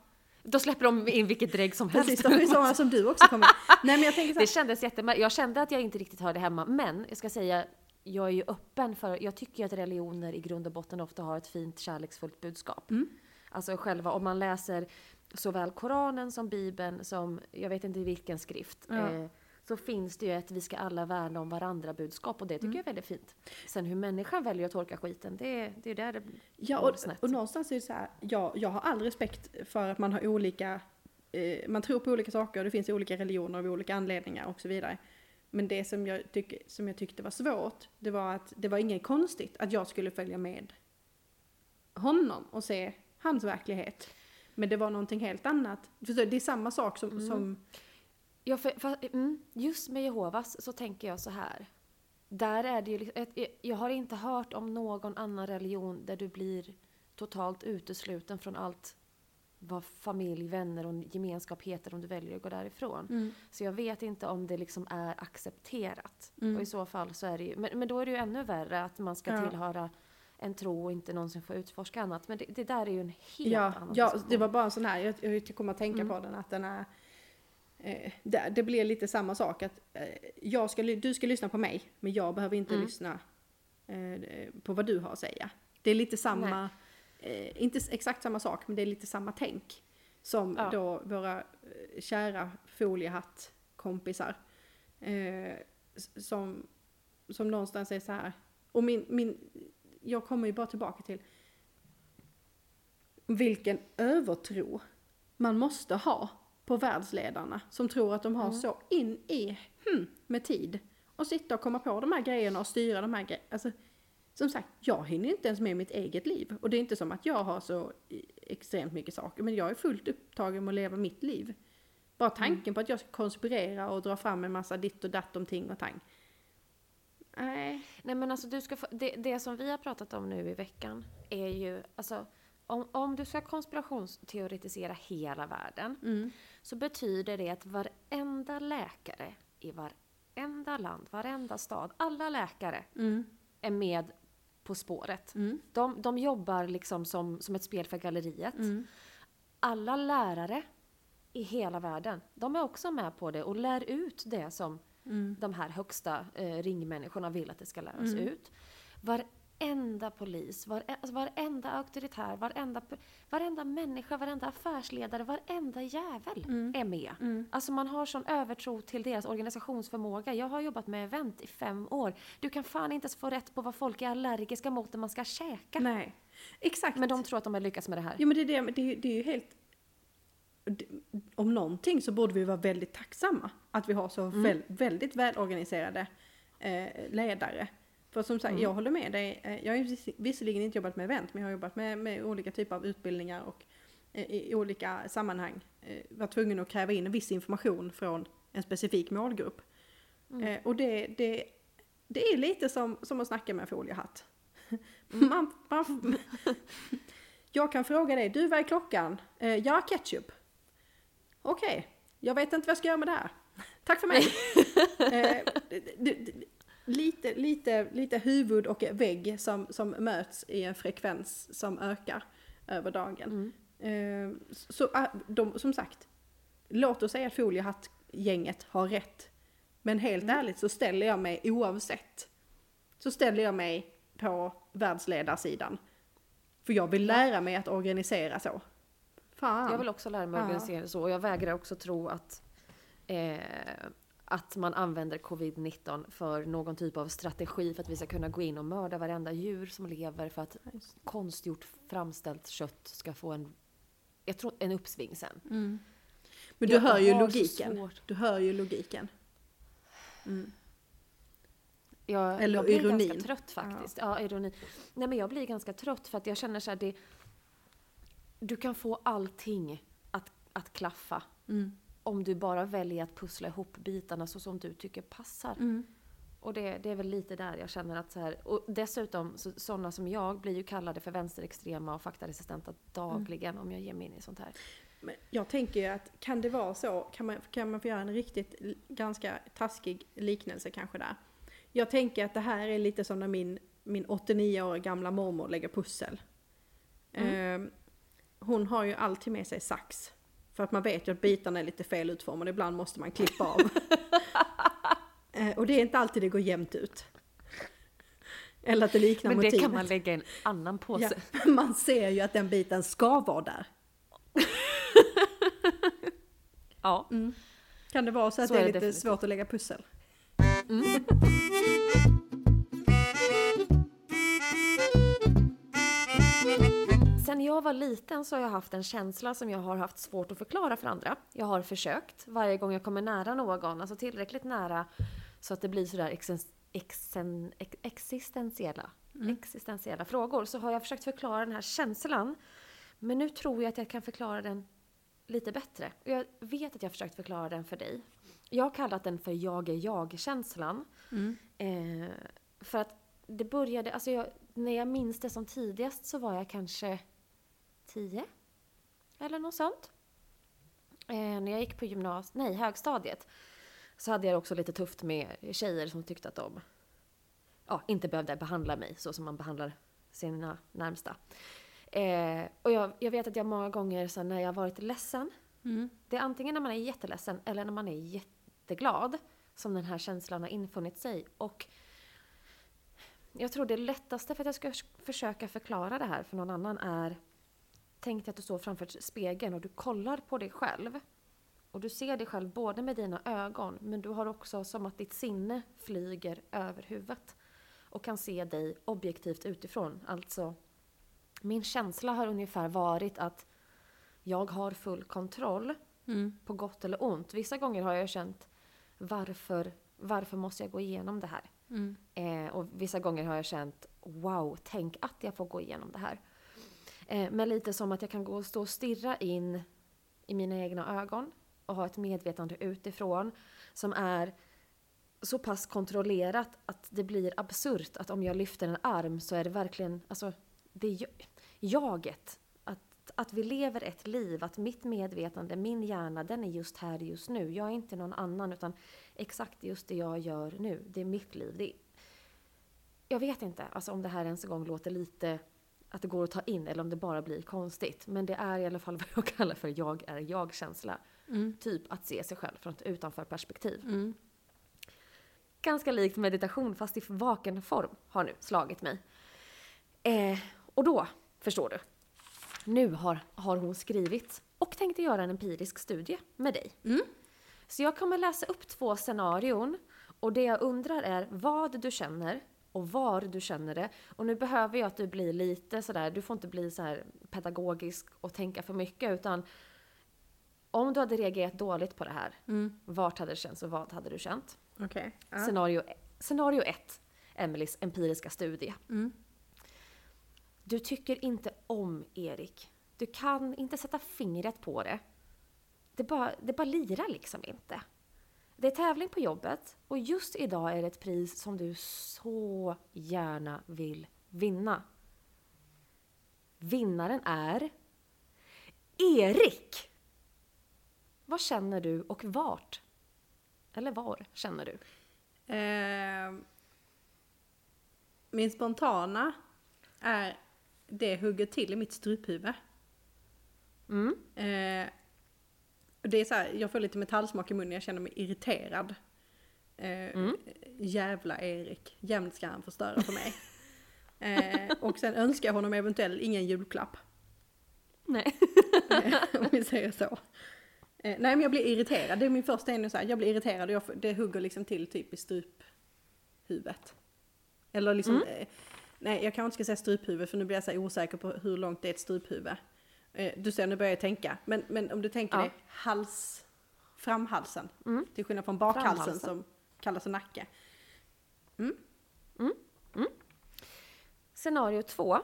Då släpper de in vilket drägg som helst. precis. De är sådana som du också kommer. Nej men jag tänker så Det kändes jättemärkligt. Jag kände att jag inte riktigt hörde hemma. Men jag ska säga, jag är ju öppen för, jag tycker ju att religioner i grund och botten ofta har ett fint kärleksfullt budskap. Mm. Alltså själva, om man läser såväl Koranen som Bibeln som, jag vet inte vilken skrift, Ja. eh, så finns det ju ett vi ska alla värna om varandra budskap och det tycker Mm. jag är väldigt fint. Sen hur människan väljer att tolka skiten, det, det är där det Ja, går och, snett. och någonstans är det så här, jag, jag har all respekt för att man har olika, eh, man tror på olika saker och det finns olika religioner av olika anledningar och så vidare. Men det som jag, tyck, som jag tyckte var svårt, det var att det var inget konstigt att jag skulle följa med honom och se hans verklighet. Men det var någonting helt annat. Det är samma sak som, som Ja, för, för, mm, just med Jehovas så tänker jag så här. Där är det ju, liksom- jag- har inte hört om någon annan religion där du blir totalt utesluten från allt vad familj, vänner och gemenskap heter om du väljer att gå därifrån. Så jag vet inte om det liksom är accepterat. Och i så fall så är det ju, men, men då är det ju ännu värre att man ska Ja. tillhöra en tro och inte någonsin få utforska annat. Men det, det där är ju en helt Ja, annan ja diskussion. det var bara en sån här, jag, jag kommer att tänka på den att den är eh, det, det blir lite samma sak att eh, jag ska, du ska lyssna på mig men jag behöver inte lyssna eh, på vad du har att säga. Det är lite samma, eh, inte exakt samma sak men det är lite samma tänk som Ja. då våra eh, kära foliehattkompisar eh, som, som någonstans är så här och min, min, jag kommer ju bara tillbaka till vilken övertro man måste ha på världsledarna som tror att de har så in i hmm, med tid och sitta och komma på de här grejerna och styra de här grejerna. Alltså, som sagt, jag hinner inte ens med mitt eget liv och det är inte som att jag har så extremt mycket saker men jag är fullt upptagen med att leva mitt liv. Bara tanken på att jag ska konspirera och dra fram en massa ditt och datt om ting och tang. Nej. Nej men alltså du ska få, det, det som vi har pratat om nu i veckan är ju, alltså om, om du ska konspirationsteoretisera hela världen Mm. så betyder det att varenda läkare i varenda land, varenda stad, alla läkare Mm. är med på spåret. Mm. De, de jobbar liksom som, som ett spel för galleriet. Mm. Alla lärare i hela världen, de är också med på det och lär ut det som Mm. de här högsta eh, ringmänniskorna vill att det ska läras ut. Varenda polis, var, alltså varenda auktoritär, varenda, varenda människa, varenda affärsledare, varenda jävel är med. Alltså man har sån övertro till deras organisationsförmåga. Jag har jobbat med event i fem år. Du kan fan inte ens få rätt på vad folk är allergiska mot när man ska käka. Nej. Exakt. Men de tror att de har lyckats med det här. Jo men det är, det, det, är, det är ju helt... Om någonting så borde vi vara väldigt tacksamma att vi har så väl, väldigt välorganiserade eh, ledare. För som sagt, jag håller med dig. Eh, Jag har visserligen inte jobbat med event, men jag har jobbat med, med olika typer av utbildningar och eh, i olika sammanhang eh, var tvungen att kräva in en viss information från en specifik målgrupp. Eh, och det, det, det är lite som, som att snacka med en foliehatt. Man, man, jag kan fråga dig, du vad är klockan? Eh, ja, ketchup. Okej, jag vet inte vad jag ska göra med det här. Tack för mig. eh, lite, lite, lite huvud och vägg som, som möts i en frekvens som ökar över dagen. Mm. Eh, så ah, de, som sagt, låt oss säga att foliehattgänget har rätt. Men helt Mm. ärligt så ställer jag mig oavsett. Så ställer jag mig på världsledarsidan. För jag vill lära mig att organisera så. Fan. Jag vill också lära mig att organisera så och jag vägrar också tro att, eh, att man använder covid-19 för någon typ av strategi för att vi ska kunna gå in och mörda varenda djur som lever för att konstgjort framställt kött ska få en, jag tror, en uppsving sen. Mm. Men du Jag hör ju logiken. Du hör ju logiken. Mm. Jag, Eller jag blir ironin. ganska trött faktiskt. Ja. ironi. Nej men jag blir ganska trött för att jag känner så här, det, du kan få allting att, att klaffa. Mm. Om du bara väljer att pussla ihop bitarna så som du tycker passar. Mm. Och det, det är väl lite där jag känner att så här, och dessutom så, sådana som jag blir ju kallade för vänsterextrema och faktaresistenta dagligen om jag ger mig in i sånt här. Men jag tänker ju att kan det vara så, kan man, kan man få göra en riktigt ganska taskig liknelse kanske där. Jag tänker att det här är lite som när min, min 89 år gamla mormor lägger pussel. Ehm, hon har ju alltid med sig sax. För att man vet ju att bitarna är lite fel utformade, ibland måste man klippa av. Eh, och det är inte alltid det går jämnt ut. Eller att det liknar Men det motivet. kan man lägga i en annan Ja, påse. man ser ju att den biten ska vara där. Ja. Kan det vara så att Så det är, är lite definitivt. svårt att lägga pussel? Sen jag var liten så har jag haft en känsla som jag har haft svårt att förklara för andra. Jag har försökt varje gång jag kommer nära någon, alltså tillräckligt nära så att det blir sådär exen, exen, ex, existentiella, existentiella frågor, så har jag försökt förklara den här känslan. Men nu tror jag att jag kan förklara den lite bättre. Och jag vet att jag har försökt förklara den för dig. Jag har kallat den för jag är jag-känslan. Eh, för att det började, alltså jag, när jag minns det som tidigast så var jag kanske 10 eller något sånt. Eh, när jag gick på gymnasiet, nej högstadiet, så hade jag också lite tufft med tjejer som tyckte att de ja, inte behövde behandla mig så som man behandlar sina närmsta. Eh, och jag, jag vet att jag många gånger så när jag varit ledsen, det är antingen när man är jätteledsen eller när man är jätteglad som den här känslan har infunnit sig. Och jag tror det lättaste för att jag ska försöka förklara det här för någon annan är Tänk dig att du står framför spegeln och du kollar på dig själv. Och du ser dig själv både med dina ögon men du har också som att ditt sinne flyger över huvudet. Och kan se dig objektivt utifrån. Alltså, min känsla har ungefär varit att jag har full kontroll på gott eller ont. Vissa gånger har jag känt varför, varför måste jag gå igenom det här? Eh, och vissa gånger har jag känt wow, tänk att jag får gå igenom det här. Eh, men lite som att jag kan gå och stå och stirra in i mina egna ögon och ha ett medvetande utifrån som är så pass kontrollerat att det blir absurt att om jag lyfter en arm så är det verkligen, alltså det är jaget. Att, att vi lever ett liv, att mitt medvetande, min hjärna, den är just här just nu. Jag är inte någon annan utan exakt just det jag gör nu, det är mitt liv. Det är, jag vet inte alltså om det här ens en gång låter lite att det går att ta in eller om det bara blir konstigt. Men det är i alla fall vad jag kallar för jag är jag-känsla. Typ att se sig själv från ett utanför perspektiv. Ganska likt meditation fast i vaken form har nu slagit mig. Eh, och då, förstår du, nu har, har hon skrivit och tänkte göra en empirisk studie med dig. Så jag kommer läsa upp två scenarion och det jag undrar är vad du känner och var du känner det. Och nu behöver jag att du blir lite sådär, du får inte bli så här pedagogisk och tänka för mycket utan om du hade reagerat dåligt på det här, vart hade det känts och vad hade du känt? Okej. Ja. Scenario, scenario ett, Emelies empiriska studie. Du tycker inte om Erik. Du kan inte sätta fingret på det. Det bara, det bara lirar liksom inte. Det är tävling på jobbet och just idag är det ett pris som du så gärna vill vinna. Vinnaren är Erik! Vad känner du och vart? Eller var känner du? Eh, min spontana är det hugger till i mitt struphuvud. Mm. Det är så här, jag får lite metallsmak i munnen, jag känner mig irriterad. Eh, Mm. Jävla Erik, jämt ska han förstöra för mig. eh, och sen önskar jag honom eventuellt ingen julklapp. Nej. Eh, om vi säger så. Eh, nej men jag blir irriterad, det är min första ändå så här, jag blir irriterad och jag, det hugger liksom till typ i struphuvudet. Eller liksom, eh, nej jag kanske inte ska säga struphuvud för nu blir jag så osäker på hur långt det är ett struphuvud. Eh, du ser, nu börjar jag tänka. Men, men om du tänker Ja. dig hals, framhalsen. Mm. Till skillnad från bakhalsen Framhalsen. som kallas för nacke. Scenario två.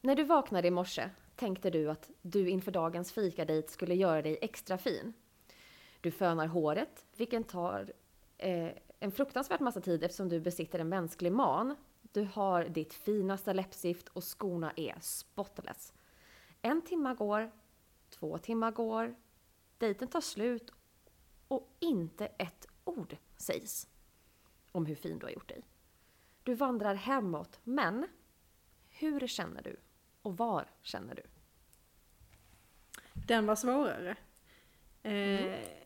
När du vaknade i morse tänkte du att du inför dagens fikadejt skulle göra dig extra fin. Du fönar håret, vilket tar eh, en fruktansvärt massa tid eftersom du besitter en mänsklig man. Du har ditt finaste läppstift och skorna är spotless. En timma går, två timmar går, dejten tar slut och inte ett ord sägs om hur fin du har gjort dig. Du vandrar hemåt, men hur känner du? Och var känner du? Den var svårare. Eh,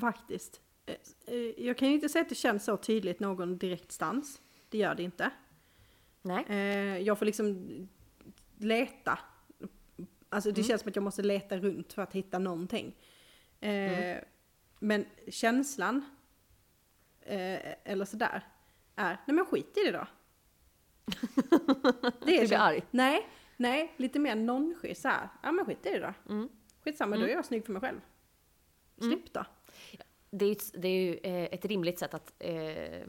Faktiskt. Eh, eh, jag kan ju inte säga att det känns så tydligt någon direkt stans. Det gör det inte. Nej? Eh, jag får liksom leta. Alltså det känns som att jag måste leta runt för att hitta någonting. Eh, Men känslan, eh, eller sådär, är nej men skit i det då. Det Du blir arg? Nej, nej, lite mer nonchalant såhär. Ja men skit i det då. Mm. Skitsamma, då är jag snygg för mig själv. Slipp då. Det är det är ju eh, ett rimligt sätt att, eh,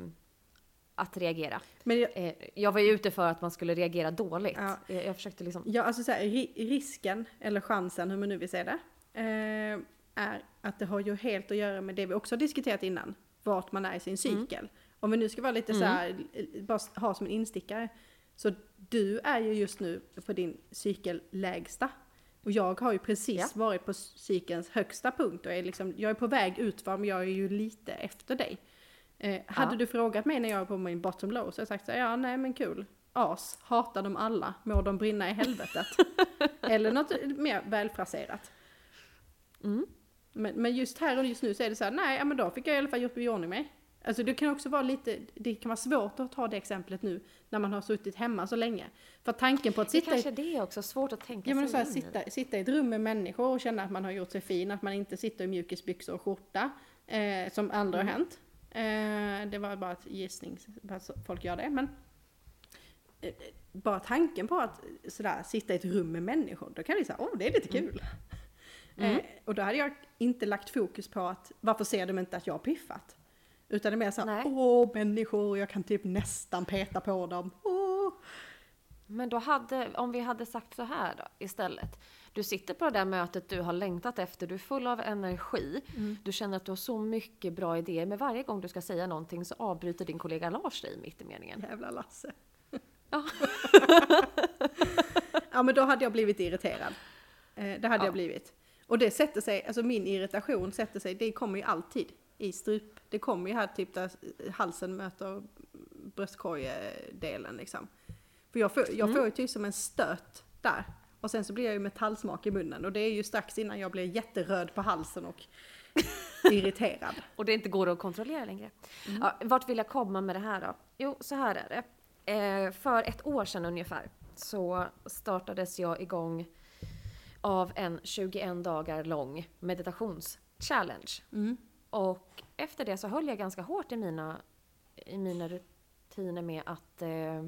att reagera. Men jag, Eh, jag var ju ute för att man skulle reagera dåligt. Ja. Jag, jag försökte liksom... Ja, alltså så här, ri- risken, eller chansen, hur man nu vill säga det, eh, är att det har ju helt att göra med det vi också har diskuterat innan, vart man är i sin cykel. Om vi nu ska vara lite så här, eh, bara ha som en instickare, så du är ju just nu på din cykellägsta. Och jag har ju precis Ja. varit på cykelns högsta punkt och är liksom, jag är på väg utför men jag är ju lite efter dig. Eh, hade Ja. du frågat mig när jag var på min bottom low så hade jag sagt så här, ja nej men kul. As, hatar dem alla, må de brinna i helvetet. Eller något mer välfraserat. Mm. Men, men just här och just nu så är det så här, nej ja, men då fick jag i alla fall gjort i ordning mig. Alltså det kan också vara lite, det kan vara svårt att ta det exemplet nu när man har suttit hemma så länge. För tanken på att Det sitta i kanske det är också, svårt att tänka Ja men så här, sitta, sitta i ett rum med människor och känna att man har gjort sig fin, att man inte sitter i mjukisbyxor och skjorta, eh, som andra Mm. har hänt. Eh, det var bara ett gissning, att folk gör det. Men eh, bara tanken på att sådär, sitta i ett rum med människor, då kan det säga, åh det är lite kul. Mm. Eh, och då hade jag inte lagt fokus på att, varför ser de inte att jag har piffat? Utan det är mer såhär, åh människor, jag kan typ nästan peta på dem. Åh. Men då hade, om vi hade sagt så här då istället. Du sitter på det där mötet du har längtat efter, du är full av energi. Mm. Du känner att du har så mycket bra idéer, men varje gång du ska säga någonting så avbryter din kollega Lars dig mitt i meningen. Jävla Lasse. Ja. ja men då hade jag blivit irriterad. Eh, det hade Ja. jag blivit. Och det sätter sig, alltså min irritation sätter sig, det kommer ju alltid i strup. Det kommer ju här typ där halsen möter bröstkorgedelen liksom. För jag får, jag får ju typ som en stöt där. Och sen så blir jag ju metallsmak i munnen och det är ju strax innan jag blir jätteröd på halsen och irriterad. Och det inte går att kontrollera längre. Mm. Ja, vart vill jag komma med det här då? Jo, så här är det. Eh, för ett år sedan ungefär så startades jag igång av en 21 dagar lång meditationschallenge. Mm. Och efter det så höll jag ganska hårt i mina, i mina rutiner med att eh,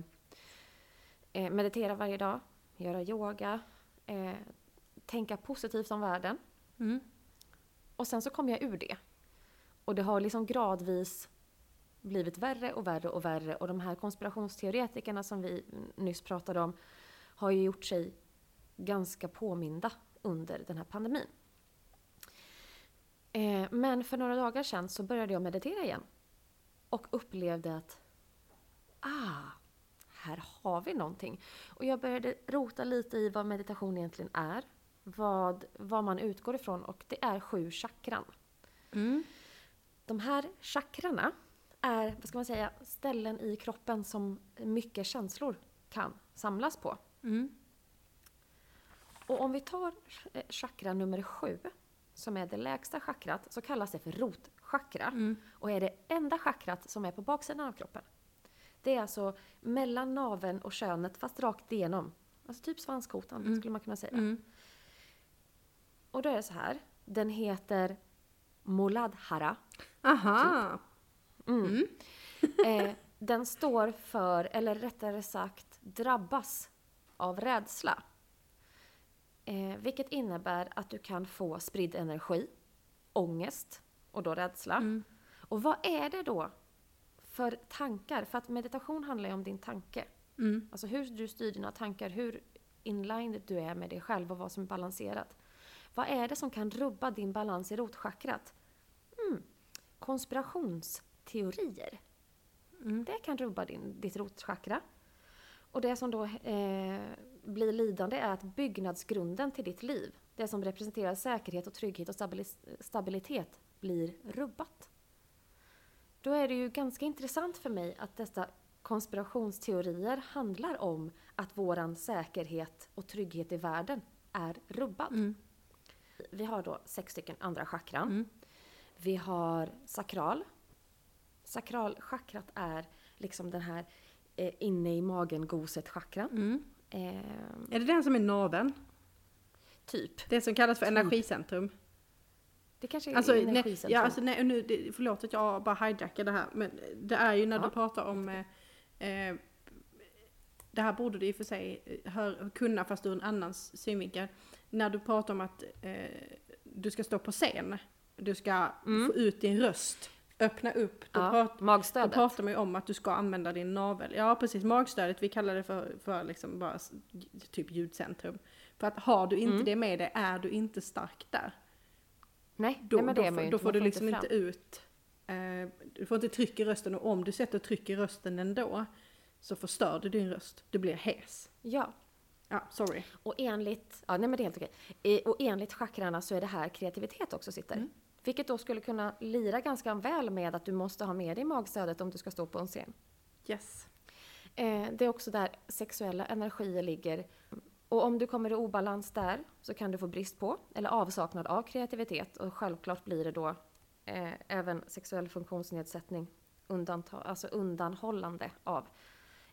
eh, meditera varje dag, göra yoga, eh, tänka positivt om världen. Mm. Och sen så kom jag ur det. Och det har liksom gradvis blivit värre och värre och värre. Och de här konspirationsteoretikerna som vi nyss pratade om har ju gjort sig ganska påminda under den här pandemin. Eh, men för några dagar sedan så började jag meditera igen. Och upplevde att ah, här har vi någonting. Och jag började rota lite i vad meditation egentligen är. Vad, vad man utgår ifrån och det är sju chakran. Mm. De här chakrarna är, vad ska man säga, ställen i kroppen som mycket känslor kan samlas på. Mm. Och om vi tar chakra nummer sju, som är det lägsta chakrat, så kallas det för rotchakra. Mm. Och är det enda chakrat som är på baksidan av kroppen. Det är alltså mellan naveln och könet, fast rakt igenom. Alltså typ svanskotan, Mm. skulle man kunna säga. Mm. Och då är det så här, den heter Moladhara. Aha! Mm. eh, den står för, eller rättare sagt drabbas av rädsla. Eh, vilket innebär att du kan få spridd energi, ångest och då rädsla. Mm. Och vad är det då för tankar? För att meditation handlar ju om din tanke. Mm. Alltså hur du styr dina tankar, hur inlined du är med dig själv och vad som är balanserat. Vad är det som kan rubba din balans i rotchakrat? Mm. Konspirationsteorier. Mm. Det kan rubba din, ditt rotchakra. Och det som då eh, blir lidande är att byggnadsgrunden till ditt liv, det som representerar säkerhet och trygghet och stabilis- stabilitet, blir rubbat. Då är det ju ganska intressant för mig att dessa konspirationsteorier handlar om att våran säkerhet och trygghet i världen är rubbad. Mm. Vi har då sex stycken andra chakran. Mm. Vi har sakral. Sakralchakrat är liksom den här eh, inne i magen goset chakran. Mm. Eh, Är det den som är naveln? typ. Det som kallas för Typ. energicentrum? Det kanske är Alltså, energicentrum. ja, alltså nej, nu, det, förlåt att jag bara hijackar det här, men det är ju när Ja. du pratar om eh, eh, det här borde du i och för sig eh, hör, kunna fast ur en annan synvinkel. När du pratar om att eh, du ska stå på scen, du ska Mm. få ut din röst, öppna upp. Då, ja, prat, då pratar man ju om att du ska använda din navel. Ja precis, magstödet, vi kallar det för, för liksom bara typ ljudcentrum. För att har du inte Mm. det med dig är du inte stark där. Nej, Då, nej men det är man får, ju då inte. får Man du liksom fram. inte ut, eh, du får inte tryck i rösten och om du sätter tryck i rösten ändå så förstör du din röst. Du blir hes. Ja, Ja, sorry. och enligt, ja nej men det är helt okej. Eh, Och enligt chakrarna så är det här kreativitet också sitter. Mm. Vilket då skulle kunna lira ganska väl med att du måste ha med dig magstödet om du ska stå på en scen. Yes. Eh, det är också där sexuella energier ligger. Och om du kommer i obalans där så kan du få brist på eller avsaknad av kreativitet och självklart blir det då eh, även sexuell funktionsnedsättning, undanta, alltså undanhållande av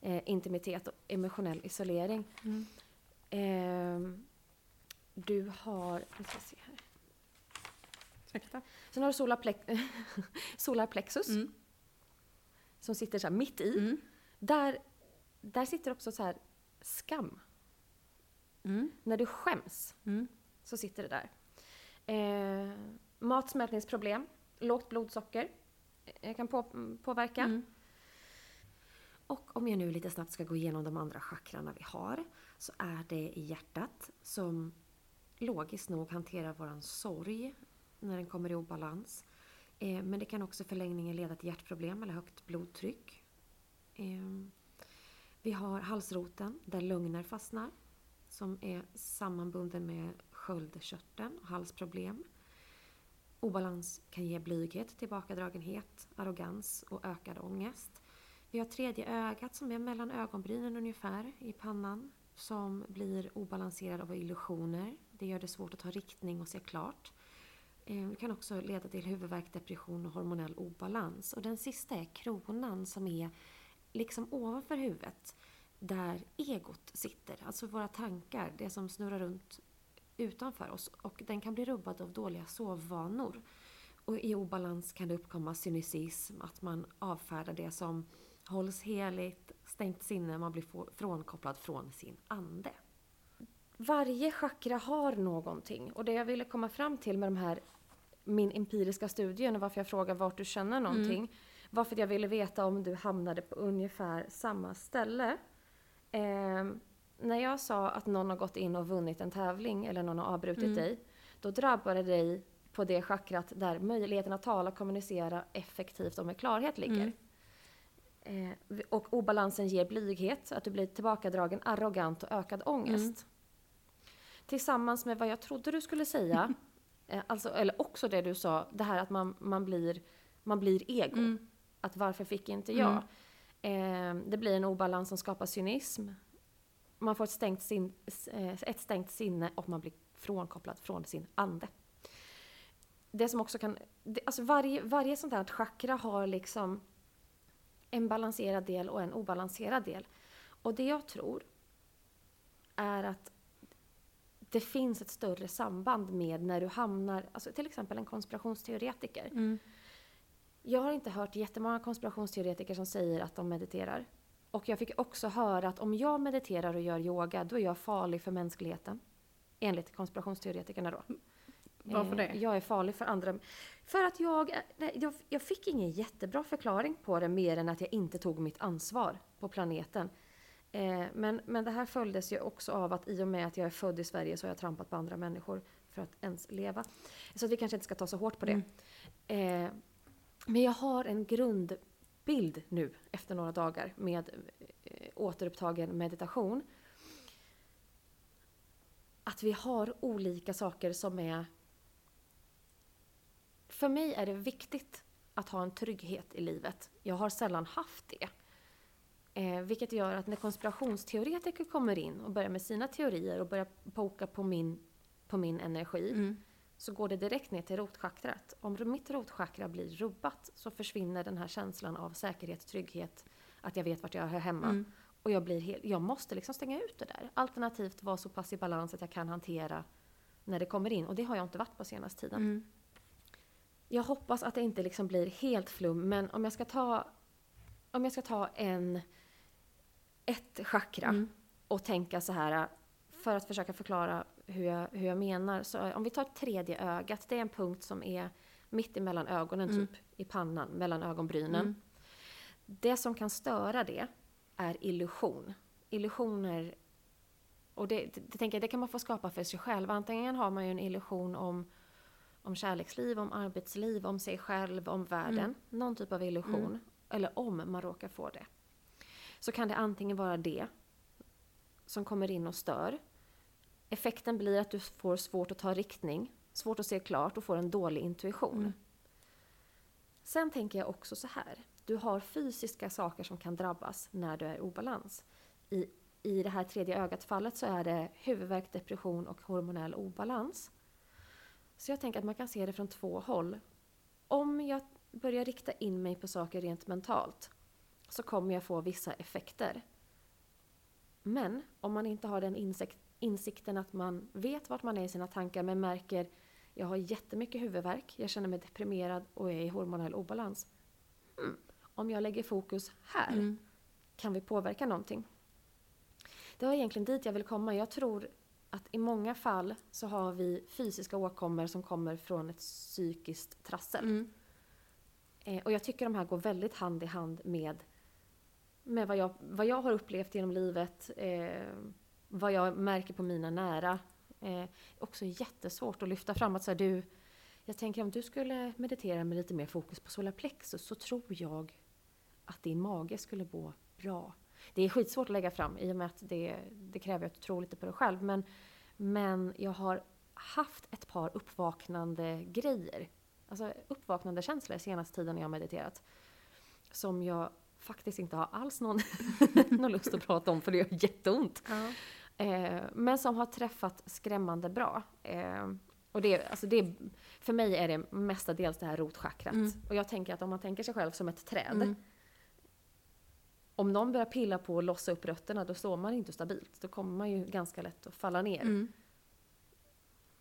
eh, intimitet och emotionell isolering. Mm. Eh, du har, vi ska se här. Ursäkta. Sen har du solarplex, solarplexus Mm. som sitter så här mitt i. Mm. Där, där sitter också så här skam. Mm. När du skäms Mm. så sitter det där. Eh, matsmältningsproblem, lågt blodsocker eh, kan på, påverka. Mm. Och om jag nu lite snabbt ska gå igenom de andra chakrarna vi har så är det i hjärtat som logiskt nog hanterar våran sorg när den kommer i obalans. Eh, men det kan också i förlängningen leda till hjärtproblem eller högt blodtryck. Eh, vi har halsroten där lugner fastnar som är sammanbunden med sköldkörteln och halsproblem. Obalans kan ge blyghet, tillbakadragenhet, arrogans och ökad ångest. Vi har tredje ögat som är mellan ögonbrynen ungefär i pannan som blir obalanserad av illusioner. Det gör det svårt att ta riktning och se klart. Eh, det kan också leda till huvudvärk, depression och hormonell obalans. Och den sista är kronan som är liksom ovanför huvudet där egot sitter, alltså våra tankar, det som snurrar runt utanför oss. Och den kan bli rubbad av dåliga sovvanor. Och i obalans kan det uppkomma cynicism, att man avfärdar det som hålls heligt, stängt sinne, man blir frånkopplad från sin ande. Varje chakra har någonting och det jag ville komma fram till med de här min empiriska studien och varför jag frågar vart du känner någonting var för att jag ville veta om du hamnade på ungefär samma ställe. Ehm, när jag sa att någon har gått in och vunnit en tävling eller någon har avbrutit Mm. dig, då drabbar det dig på det chakrat där möjligheten att tala, kommunicera effektivt och med klarhet ligger. Mm. Eh, och obalansen ger blyghet, att du blir tillbakadragen, arrogant och ökad ångest. Tillsammans med vad jag trodde du skulle säga, eh, alltså, eller också det du sa, det här att man, man, blir, man blir ego. Mm. Att varför fick inte jag? Eh, det blir en obalans som skapar cynism. Man får ett stängt, sin, eh, ett stängt sinne och man blir frånkopplad från sin ande. Det som också kan, det, alltså varje, varje sånt här chakra har liksom en balanserad del och en obalanserad del. Och det jag tror är att det finns ett större samband med när du hamnar, alltså till exempel en konspirationsteoretiker. Mm. Jag har inte hört jättemånga konspirationsteoretiker som säger att de mediterar. Och jag fick också höra att om jag mediterar och gör yoga, då är jag farlig för mänskligheten. Enligt konspirationsteoretikerna då. Varför Eh, det? Jag är farlig för andra. För att jag, nej, jag, jag fick ingen jättebra förklaring på det mer än att jag inte tog mitt ansvar på planeten. Eh, men, men det här följdes ju också av att i och med att jag är född i Sverige så har jag trampat på andra människor för att ens leva. Så att vi kanske inte ska ta så hårt på det. Eh, men jag har en grundbild nu efter några dagar med eh, återupptagen meditation. Att vi har olika saker som är... För mig är det viktigt att ha en trygghet i livet. Jag har sällan haft det. Eh, vilket gör att när konspirationsteoretiker kommer in och börjar med sina teorier och börjar poka på min, på min energi Mm så går det direkt ner till rotchakrat. Om mitt rotchakra blir rubbat så försvinner den här känslan av säkerhet, trygghet, att jag vet vart jag hör hemma. Mm. Och jag, blir helt, jag måste liksom stänga ut det där. Alternativt vara så pass i balans att jag kan hantera när det kommer in. Och det har jag inte varit på senaste tiden. Mm. Jag hoppas att det inte liksom blir helt flum, men om jag ska ta, om jag ska ta en, ett chakra Mm. och tänka så här för att försöka förklara hur jag, hur jag menar. Så om vi tar tredje ögat, det är en punkt som är mitt emellan ögonen, Mm. typ i pannan, mellan ögonbrynen. Mm. Det som kan störa det är illusion. Illusioner, och det, det, det tänker jag, det kan man få skapa för sig själv. Antingen har man ju en illusion om, om kärleksliv, om arbetsliv, om sig själv, om världen. Mm. Någon typ av illusion. Mm. Eller om man råkar få det. Så kan det antingen vara det som kommer in och stör. Effekten blir att du får svårt att ta riktning, svårt att se klart och får en dålig intuition. Mm. Sen tänker jag också så här. Du har fysiska saker som kan drabbas när du är i obalans. I, I det här tredje ögat-fallet så är det huvudvärk, depression och hormonell obalans. Så jag tänker att man kan se det från två håll. Om jag börjar rikta in mig på saker rent mentalt så kommer jag få vissa effekter. Men om man inte har den insikt, insikten att man vet vart man är i sina tankar men märker jag har jättemycket huvudvärk, jag känner mig deprimerad och är i hormonell obalans. Hmm, om jag lägger fokus här, Mm. kan vi påverka någonting? Det var egentligen dit jag vill komma. Jag tror att i många fall så har vi fysiska åkommor som kommer från ett psykiskt trassel. Mm. Eh, och jag tycker de här går väldigt hand i hand med, med vad, jag, vad jag har upplevt genom livet, eh, vad jag märker på mina nära. Eh, också jättesvårt att lyfta fram att så här, du, jag tänker om du skulle meditera med lite mer fokus på solarplexus så tror jag att din mage skulle må bra. Det är skitsvårt att lägga fram i och med att det, det kräver att du tror lite på dig själv. Men, men jag har haft ett par uppvaknande grejer. Alltså uppvaknande känslor senaste tiden när jag har mediterat. Som jag faktiskt inte har alls någon, någon lust att prata om för det gör jätteont. Ja. Eh, men som har träffat skrämmande bra. Eh, och det, alltså det, för mig är det mestadels det här rotchakrat. Mm. Och jag tänker att om man tänker sig själv som ett träd. Mm. Om någon börjar pilla på att lossa upp rötterna, då står man inte stabilt. Då kommer man ju ganska lätt att falla ner. Mm.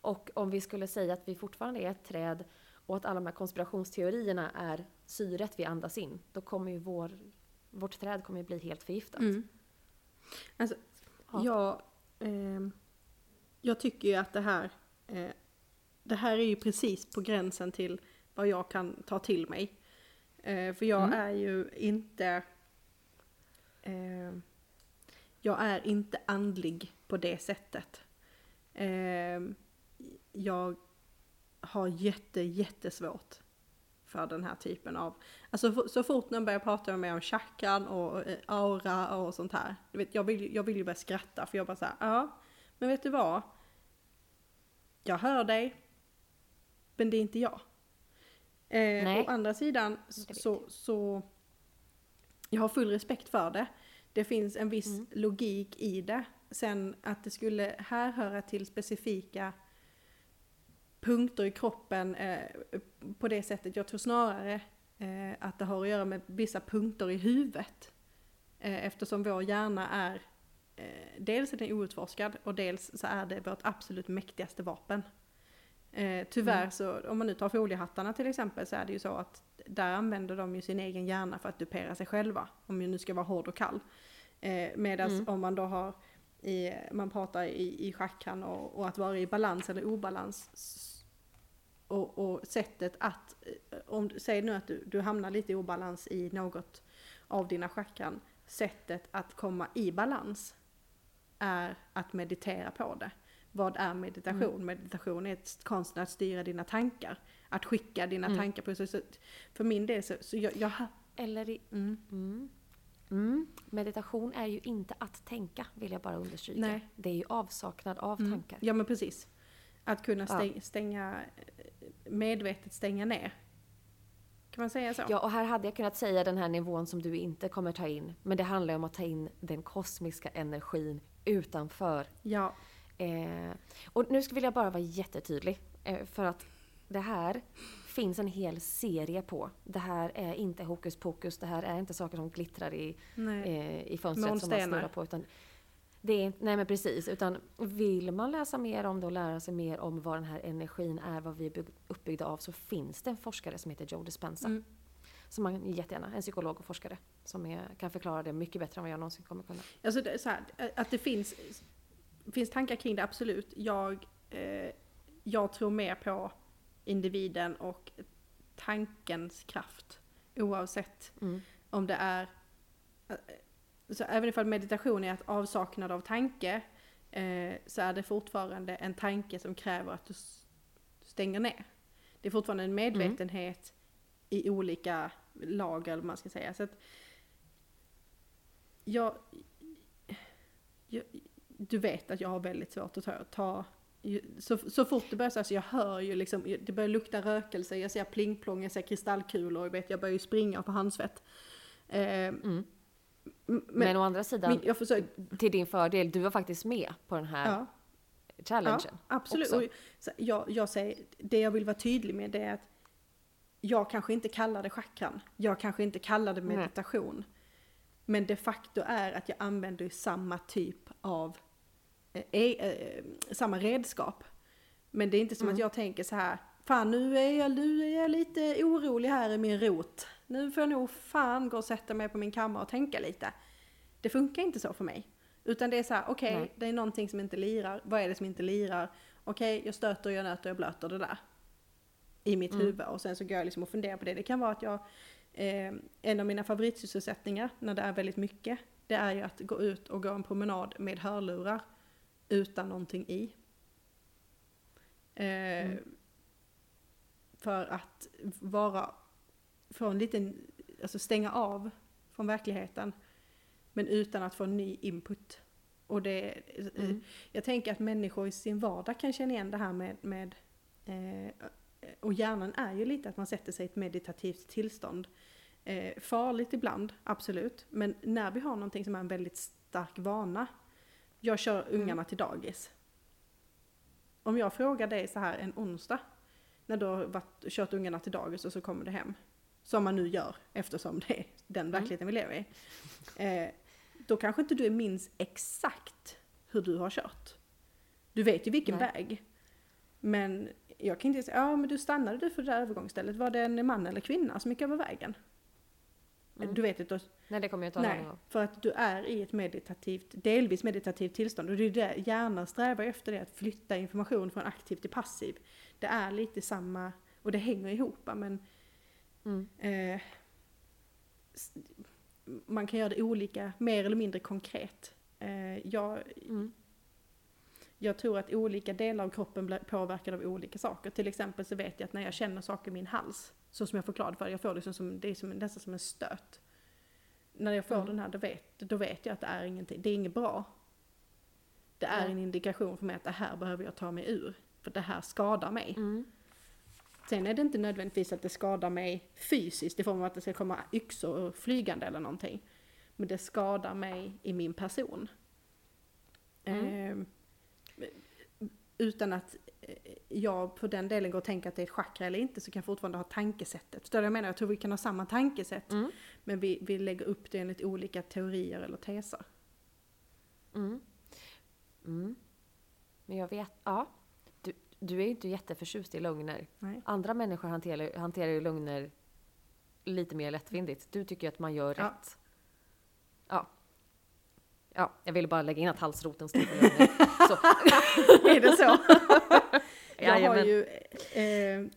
Och om vi skulle säga att vi fortfarande är ett träd och att alla de här konspirationsteorierna är syret vi andas in, då kommer ju vår, vårt träd kommer ju bli helt förgiftat. Mm. Alltså, Ja. jag, ehm, jag tycker ju att det här, eh, det här är ju precis på gränsen till vad jag kan ta till mig. Eh, för jag Mm. är ju inte, ehm, jag är inte andlig på det sättet. Ehm, jag har jätte, jättesvårt för den här typen av, alltså så fort någon börjar prata med mig om chakran och eh, aura och sånt här, du vet, jag vill, jag vill ju börja skratta för jag bara såhär, ja, men vet du vad? Jag hör dig, men det är inte jag. Eh, å andra sidan så, så, jag har full respekt för det. Det finns en viss Mm. logik i det. Sen att det skulle härhöra till specifika punkter i kroppen eh, på det sättet. Jag tror snarare eh, att det har att göra med vissa punkter i huvudet. Eh, eftersom vår hjärna är dels är den outforskad och dels så är det vårt absolut mäktigaste vapen. Eh, tyvärr Mm. så, om man nu tar foliehattarna till exempel så är det ju så att där använder de ju sin egen hjärna för att dupera sig själva. Om jag nu ska vara hård och kall. Eh, Medan Mm. om man då har, i, man pratar i, i chakran och, och att vara i balans eller obalans. Och, och sättet att, eh, om, säg nu att du, du hamnar lite i obalans i något av dina chakran. Sättet att komma i balans är att meditera på det. Vad är meditation? Mm. Meditation är konsten att styra dina tankar. Att skicka dina Mm. tankar på så, så För min del så, så jag, jag Eller i, mm. mm. Mm. Meditation är ju inte att tänka, vill jag bara understryka. Nej. Det är ju avsaknad av Mm. tankar. Ja men precis. Att kunna Ja. stäng, stänga, medvetet stänga ner. Kan man säga så? Ja, och här hade jag kunnat säga den här nivån som du inte kommer ta in. Men det handlar ju om att ta in den kosmiska energin utanför. Ja. Eh, och nu skulle jag bara vara jättetydlig. Eh, för att det här finns en hel serie på. Det här är inte hokus pokus. Det här är inte saker som glittrar i, eh, i fönstret som man Månstenar. snurrar på. Utan det är, nej men precis. Utan vill man läsa mer om det och lära sig mer om vad den här energin är, vad vi är bygg- uppbyggda av, så finns det en forskare som heter Joe Dispenza. Mm. Som man jättegärna, en psykolog och forskare, som är, kan förklara det mycket bättre än vad jag någonsin kommer kunna. Alltså det här, att det finns, finns tankar kring det, absolut. Jag, eh, jag tror mer på individen och tankens kraft. Oavsett Mm. om det är, så även ifall meditation är att avsaknad av tanke, eh, så är det fortfarande en tanke som kräver att du stänger ner. Det är fortfarande en medvetenhet i olika lager, eller vad man ska säga. Så att jag, jag, du vet att jag har väldigt svårt att ta, ta så, så fort det börjar så, här, så jag hör ju liksom, det börjar lukta rökelse, jag ser plingplong, jag ser kristallkulor, jag, vet, jag börjar ju springa på handsvett. Eh, Mm men, Men, å andra sidan, jag försöker, till din fördel, du var faktiskt med på den här ja, challengen. ja, absolut. också. Och, jag, jag säger, det jag vill vara tydlig med det är att jag kanske inte kallar det chakran, jag kanske inte kallar det Nej. meditation. Men de facto är att jag använder samma typ av, eh, eh, samma redskap. Men det är inte som Mm. att jag tänker så här, fan nu är, jag, nu är jag lite orolig här i min rot. Nu får jag nog fan gå och sätta mig på min kammare och tänka lite. Det funkar inte så för mig. Utan det är så här, okej, Nej. det är någonting som inte lirar. Vad är det som inte lirar? Okej, jag stöter, jag nöter, jag blöter det där. I mitt Mm. huvud. Och sen så går jag liksom och funderar på det. Det kan vara att jag, eh, en av mina favoritsysselsättningar när det är väldigt mycket, det är ju att gå ut och gå en promenad med hörlurar utan någonting i. Eh, Mm. För att vara, få en liten, alltså stänga av från verkligheten. Men utan att få ny input. Och det, Mm. jag tänker att människor i sin vardag kan känna igen det här med, med eh, och hjärnan är ju lite att man sätter sig i ett meditativt tillstånd. Eh, farligt ibland, absolut. Men när vi har någonting som är en väldigt stark vana. Jag kör Mm. ungarna till dagis. Om jag frågar dig så här en onsdag, när du har varit, kört ungarna till dagis och så kommer du hem. Som man nu gör eftersom det är den verkligheten vi lever i. Eh, då kanske inte du minns exakt hur du har kört. Du vet ju vilken Nej. väg. Men jag kan inte säga, ja men du stannade du för det där övergångsstället, var det en man eller kvinna som gick över vägen? Mm. Du vet inte, Nej, det kommer jag inte nej, för att du är i ett meditativt, delvis meditativt tillstånd och det är det hjärnan strävar efter det, att flytta information från aktiv till passiv. Det är lite samma, och det hänger ihop men Mm. eh, man kan göra det olika, mer eller mindre konkret. Eh, jag, Mm. jag tror att olika delar av kroppen blir påverkade av olika saker. Till exempel så vet jag att när jag känner saker i min hals, så som jag förklarade för jag får liksom som, det är som, nästan som en stöt. När jag får Mm. den här, då vet, då vet jag att det är ingenting, det är inget bra. Det är Nej. en indikation för mig att det här behöver jag ta mig ur. För det här skadar mig. Mm. Sen är det inte nödvändigtvis att det skadar mig fysiskt i form av att det ska komma yxor flygande eller någonting. Men det skadar mig i min person. Mm. Eh, utan att eh, jag på den delen går och tänker att det är ett chakra eller inte så kan jag fortfarande ha tankesättet. Förstår du jag menar? Jag tror vi kan ha samma tankesätt Mm. men vi, vi lägger upp det enligt olika teorier eller teser. Mm. Mm. Men jag vet, ja. Du, är inte jätteförtjust i lögner. Nej. Andra människor hanterar, hanterar ju lögner lite mer lättvindigt. Du tycker ju att man gör Ja. rätt. Ja. Ja, jag ville bara lägga in att halsroten står för lögner. Är det så? jag har Jajamän. ju, eh,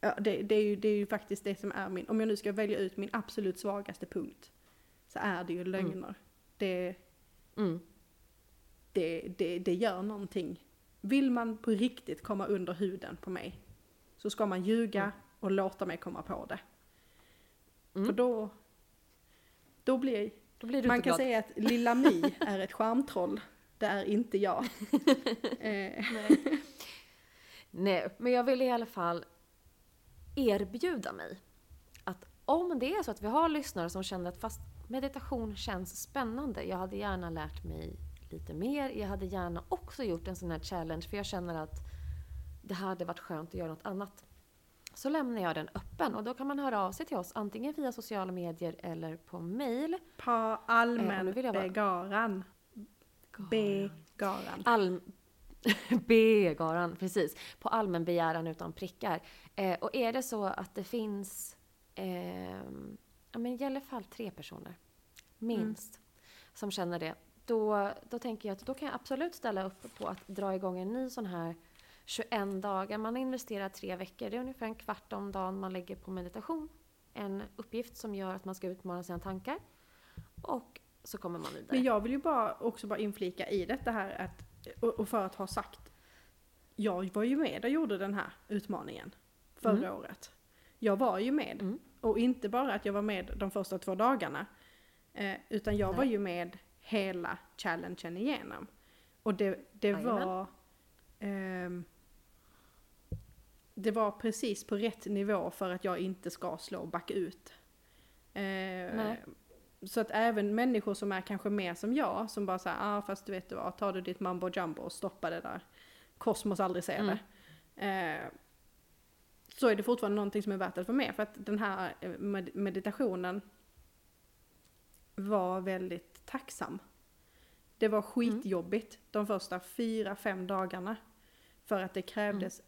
ja, det, det, är ju, det är ju faktiskt det som är min, om jag nu ska välja ut min absolut svagaste punkt, så är det ju lögner. Det, Mm. det, det, det gör någonting. Vill man på riktigt komma under huden på mig, så ska man ljuga Mm. och låta mig komma på det. Mm. För då, då blir, Då blir du man kan glad. säga att lilla Mi är ett charmtroll. Det är inte jag. eh, Nej, men jag vill i alla fall erbjuda mig att om det är så att vi har lyssnare som känner att fast meditation känns spännande, jag hade gärna lärt mig lite mer, jag hade gärna också gjort en sån här challenge för jag känner att det hade varit skönt att göra något annat. Så lämnar jag den öppen och då kan man höra av sig till oss antingen via sociala medier eller på mail. på Eh, vill jag bara- allmänbegaran. Begaran. Alm... B-garan, precis. På allmän begäran utan prickar. Eh, och är det så att det finns ehm, ja, men i alla fall tre personer, minst, som känner det. Då, då tänker jag att då kan jag absolut ställa upp på att dra igång en ny sån här 21 dagar. Man investerar tre veckor. Det är ungefär en kvart om dagen man lägger på meditation. En uppgift som gör att man ska utmana sina tankar. Och så kommer man vidare. Men jag vill ju bara också bara inflika i detta här att, och och för att ha sagt, jag var ju med och gjorde den här utmaningen förra året. Jag var ju med. Mm. Och inte bara att jag var med de första två dagarna, eh, utan jag var Nej. ju med hela challengen igenom. Och det, det var... ehm, det var precis på rätt nivå för att jag inte ska slå back ut. Eh, så att även människor som är kanske mer som jag, som bara säger ah fast du vet du vad, tar du ditt mambo jumbo och stoppar det där. Kosmos aldrig ser Mm. det. Eh, så är det fortfarande någonting som är värt att få med. För att den här eh, med- meditationen var väldigt tacksam. Det var skitjobbigt de första fyra, fem dagarna. För att det krävdes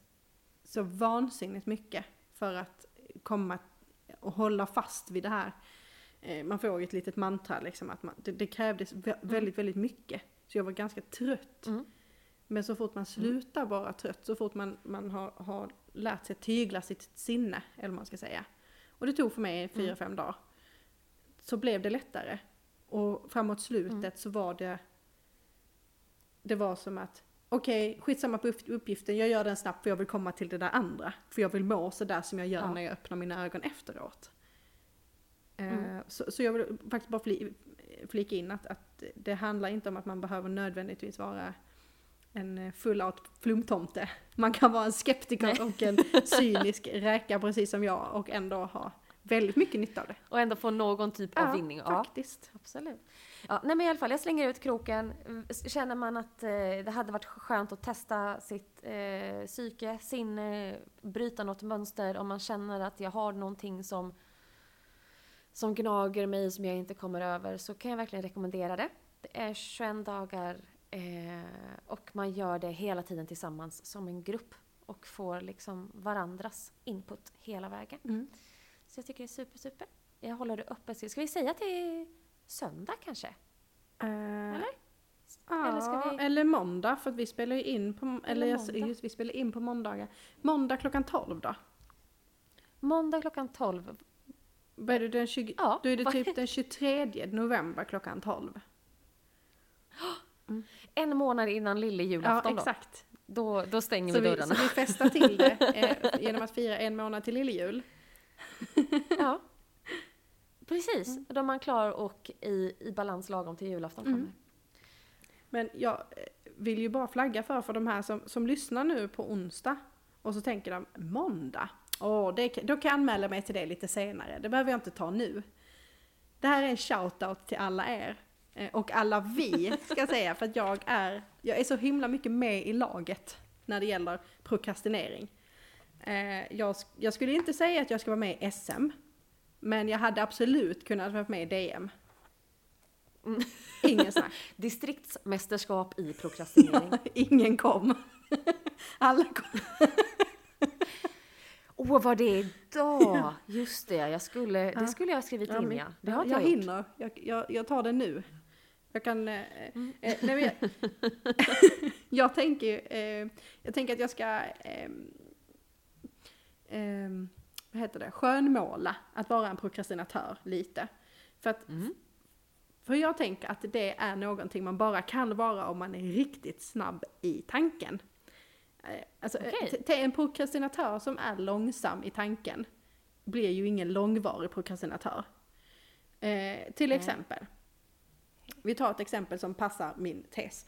så vansinnigt mycket för att komma och hålla fast vid det här. Eh, Man får ju ett litet mantra liksom att man, det, det krävdes vä- väldigt, väldigt mycket. Så jag var ganska trött. Mm. Men så fort man slutar vara trött, så fort man, man har, har lärt sig tygla sitt sinne, eller vad man ska säga. Och det tog för mig fyra, Mm. fem dagar. Så blev det lättare. Och framåt slutet Mm. så var det, det var som att, okej, skitsamma på upp- uppgiften, jag gör den snabbt för jag vill komma till det där andra. För jag vill må så där som jag gör Ja. när jag öppnar mina ögon efteråt. Eh, Mm. Så, så jag vill faktiskt bara fli, flika in att, att det handlar inte om att man behöver nödvändigtvis vara en full-out flumtomte. Man kan vara en skeptiker Nej. och en cynisk räka precis som jag och ändå ha väldigt mycket nytta av det. Och ändå få någon typ av vinning. Ja, faktiskt. absolut. Ja, nej men i alla fall, jag slänger ut kroken. Känner man att eh, det hade varit skönt att testa sitt eh, psyke, sinne, bryta något mönster. Om man känner att jag har någonting som, som gnager mig som jag inte kommer över så kan jag verkligen rekommendera det. Det är 21 dagar eh, och man gör det hela tiden tillsammans som en grupp och får liksom varandras input hela vägen. Mm. Så jag tycker det är super, super. Jag håller det öppet. Ska vi säga till söndag kanske? Eh, Eller? Ja, Eller ska vi- eller måndag för att vi spelar ju in på, eller, jag- måndag. just vi spelar in på måndagar. Måndag klockan 12 då? Måndag klockan 12. Vad är det den 20, Ja, då är det typ den 23 november klockan 12. En månad innan lille julafton Ja, exakt. då. Då stänger Så vi vi, dörrarna. så vi festar till det eh, genom att fira en månad till lilljul. Ja. Precis, då är man klar och i, i balans lagom till julafton Mm. kommer. Men jag eh, vill ju bara flagga för, för de här som, som lyssnar nu på onsdag och så tänker de måndag, åh, det, då kan jag anmäla mig till det lite senare, det behöver jag inte ta nu. Det här är en shout-out till alla er. Eh, Och alla vi, ska jag säga, för att jag är, jag är så himla mycket med i laget när det gäller prokrastinering. Eh, Jag, jag skulle inte säga att jag ska vara med i SM, men jag hade absolut kunnat vara med i DM. Ingen snack. Distriktsmästerskap i prokrastinering. Ingen kom. Alla kom. Åh, vad det är idag! Just det, jag skulle, Ja. det skulle jag ha skrivit Ja, in men ja. Det har jag, jag hinner. Jag, jag, jag tar det nu. Jag kan... Eh, Mm. eh, nej, men jag, jag tänker eh, Jag tänker att jag ska... Eh, vad heter det? Skönmåla att vara en prokrastinatör lite. För att Mm. För jag tänker att det är någonting man bara kan vara om man är riktigt snabb i tanken. Eh, Alltså, till en prokrastinatör som är långsam i tanken blir ju ingen långvarig prokrastinatör. Eh, till Nej. exempel, vi tar ett exempel som passar min tes.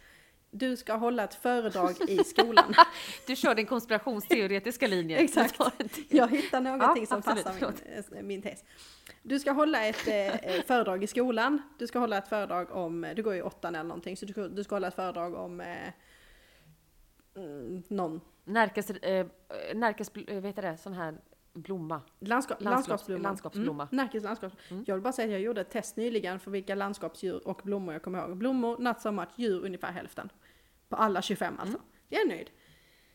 Du ska hålla ett föredrag i skolan. Du kör den konspirationsteoretiska linjen. Exakt. Jag hittar någonting Ja, som absolut, passar min, eh, min tes. Du ska hålla ett eh, föredrag i skolan. Du ska hålla ett föredrag om, du går i åttan eller någonting, så du, ska- du ska hålla ett föredrag om eh, mm, någon Närkes, eh, Närkes, eh, vet det, sån här blomma. Landskaps- landskapsblomma. landskapsblomma. Mm, Närkes landskaps. Mm. Jag vill bara säga att jag gjorde ett test nyligen för vilka landskapsdjur och blommor jag kommer ihåg. Blommor, not so much, djur ungefär hälften. På alla 25 alltså. Jag är nöjd.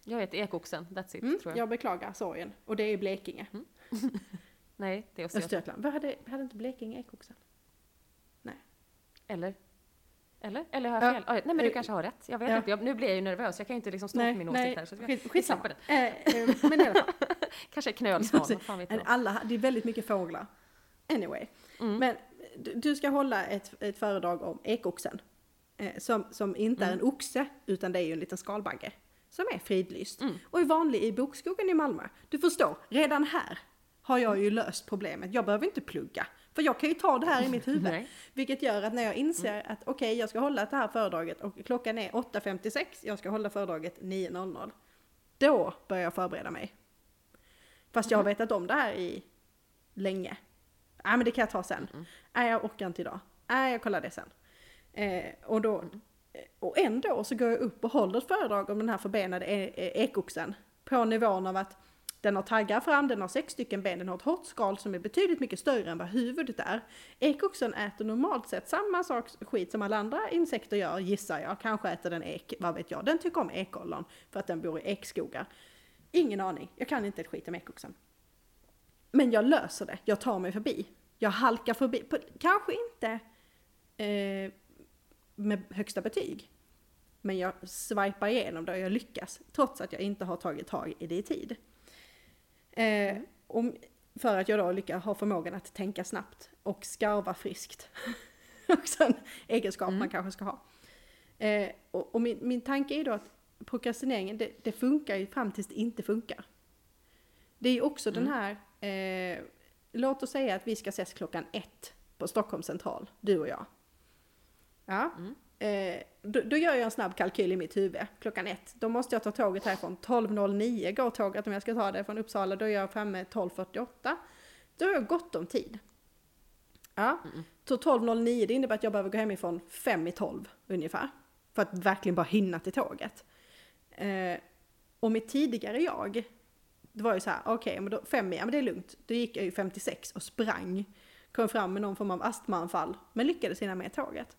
Jag vet, ekoxen, that's it Mm, tror jag. jag beklagar sorgen. Och det är Blekinge. Nej, det är Östergötland. Östergötland. Vad hade, hade inte Blekinge ekoxen? Eller? Eller? Eller har jag Ja. fel? Ah, nej men du Eh, kanske har rätt. Jag vet ja. inte. Jag, nu blir jag ju nervös. Jag kan ju inte liksom stå för min åsikt här. Så jag, skit, jag skitsamma. Eh, eh, men i alla fall, Kanske knölsvan, vad fan vet jag. alla, det är väldigt mycket fåglar. Anyway. Mm. Men du, du ska hålla ett, ett föredrag om ekoxen. Eh, som, som inte är en oxe, utan det är ju en liten skalbagge. Som är fridlyst. Mm. Och är vanlig i bokskogen i Malmö. Du förstår, redan här har jag ju löst problemet. Jag behöver inte plugga. För jag kan ju ta det här i mitt huvud. Vilket gör att när jag inser att okej, jag ska hålla det här föredraget och klockan är 8.56, jag ska hålla föredraget 9.00. Då börjar jag förbereda mig. Fast jag har vetat om det här i länge. Nej men det kan jag ta sen. Nej jag orkar inte idag. Nej jag kollar det sen. Eh, och, då, eh, och ändå så går jag upp och håller ett föredrag om den här förbenade e, e, ekoxen. På nivån av att den har taggar fram, den har sex stycken ben, den har ett hårt skal som är betydligt mycket större än vad huvudet är. Ekoxen äter normalt sett samma sak, skit som alla andra insekter gör, gissar jag. Kanske äter den ek, vad vet jag. Den tycker om ekollon för att den bor i ekskogar. Ingen aning, jag kan inte ett skit om ekoxen. Men jag löser det, jag tar mig förbi. Jag halkar förbi, på, kanske inte eh, med högsta betyg. Men jag swipar igenom det och jag lyckas, trots att jag inte har tagit tag i det i tid. Eh, om, för att jag då lyckas ha förmågan att tänka snabbt och skarva friskt. Också en egenskap man kanske ska ha. Eh, och och min, min tanke är då att prokrastineringen, det, det funkar ju fram tills det inte funkar. Det är ju också den här, eh, låt oss säga att vi ska ses klockan ett på Stockholm central, du och jag. Ja. Eh, då, då gör jag en snabb kalkyl i mitt huvud, klockan ett. Då måste jag ta tåget härifrån 12.09 går tåget om jag ska ta det från Uppsala, då är jag framme 12.48. Då har jag gott om tid. Ja. Så 12.09 det innebär att jag behöver gå hemifrån 5 i 12 ungefär. För att verkligen bara hinna till tåget. Eh, och mitt tidigare jag, det var ju så här, okej, men då, fem, ja men det är lugnt. Då gick jag ju 56 och sprang. Kom fram med någon form av astmaanfall, men lyckades hinna med tåget.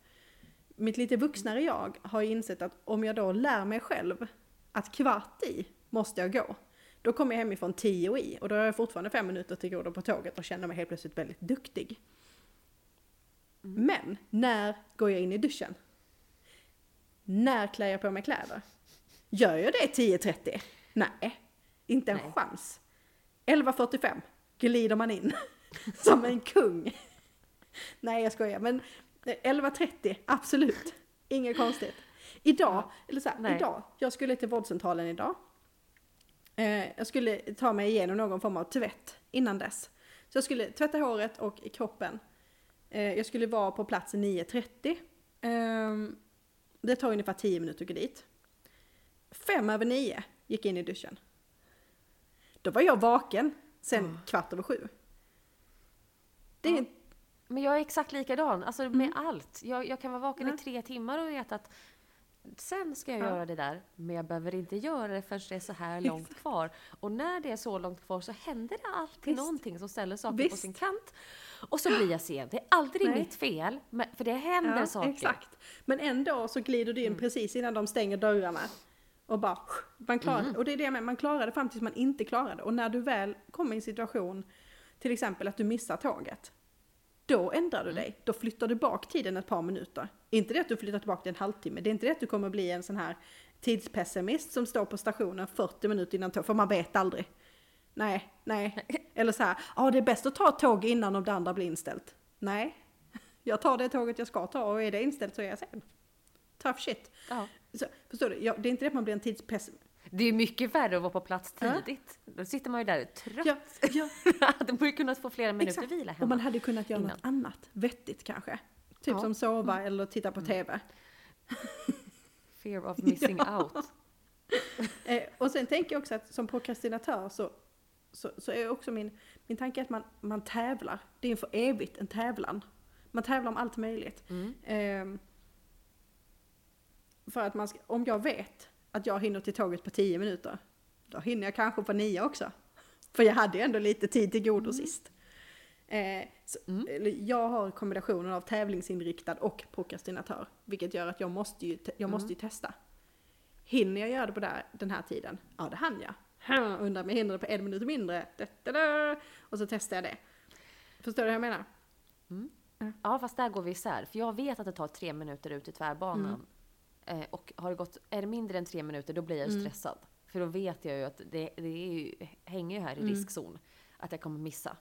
Mitt lite vuxnare jag har insett att om jag då lär mig själv att kvart i måste jag gå. Då kommer jag hemifrån tio i och då har jag fortfarande fem minuter till godo på tåget och känner mig helt plötsligt väldigt duktig. Men, när går jag in i duschen? När klär jag på mig kläder? Gör jag det 10.30? Nej, inte en Nej. chans. 11.45 glider man in som en kung. Nej, jag skojar, men 11.30, absolut. Inget konstigt. Idag, eller så här, Nej. idag, jag skulle till vårdcentralen idag. Eh, jag skulle ta mig igenom någon form av tvätt innan dess. Så jag skulle tvätta håret och kroppen. Eh, jag skulle vara på plats 9.30. Eh, det tar ungefär 10 minuter att gå dit. Fem över nio gick in i duschen. Då var jag vaken sen Mm. kvart över sju. Det är. Men jag är exakt likadan, alltså med allt. Jag, jag kan vara vaken Mm. I tre timmar och veta att sen ska jag Ja. göra det där, men jag behöver inte göra det förrän det är så här långt kvar. Och när det är så långt kvar så händer det alltid Visst. någonting som ställer saker på Visst. sin kant. Och så blir jag sen. Det är aldrig Nej. mitt fel, för det händer Ja, saker. exakt. Men ändå så glider du in precis innan de stänger dörrarna. Och bara, man klarar Och det är det med, man klarar det fram tills man inte klarar det. Och när du väl kommer i en situation, till exempel att du missar tåget. Då ändrar du dig. Då flyttar du bak tiden ett par minuter. Inte det att du flyttar tillbaka till en halvtimme. Det är inte det att du kommer bli en sån här tidspessimist som står på stationen 40 minuter innan tåg. För man vet aldrig. Nej, nej. Eller så här, ja det är bäst att ta ett tåg innan om det andra blir inställt. Nej, jag tar det tåget jag ska ta och är det inställt så är jag sen. Tough shit. Ja. Så, förstår du? Ja, det är inte det att man blir en tidspessimist. Det är mycket värre att vara på plats Ja. tidigt. Då sitter man ju där trött. Ja, ja, Hade man ju kunnat få flera minuter exakt. vila Och hemma. man hade kunnat göra innan. något annat vettigt kanske. Typ Ja. Mm. som sova eller titta på TV. Fear of missing out. Eh, och sen tänker jag också att som prokrastinatör så, så, så är också min, min tanke att man, man tävlar. Det är för evigt en tävlan. Man tävlar om allt möjligt. Mm. Ehm, för att man ska, om jag vet att jag hinner till tåget på 10 minuter, då hinner jag kanske på 9 också. För jag hade ju ändå lite tid till godo sist. Eh, så, Mm. Jag har kombinationen av tävlingsinriktad och prokrastinatör. Vilket gör att jag måste ju, jag måste ju testa. Hinner jag göra det på där, den här tiden? Ja, det hann jag. Ha, Undrar mig hinner det på en minut mindre. Da, da, da. Och så testar jag det. Förstår du vad jag menar? Ja, fast där går vi isär. För jag vet att det tar tre minuter ut i tvärbanan. Mm. Eh, och har det gått, är det mindre än tre minuter, då blir jag ju stressad. För då vet jag ju att det, det är ju, hänger ju här i Mm. riskzon. Att jag kommer missa.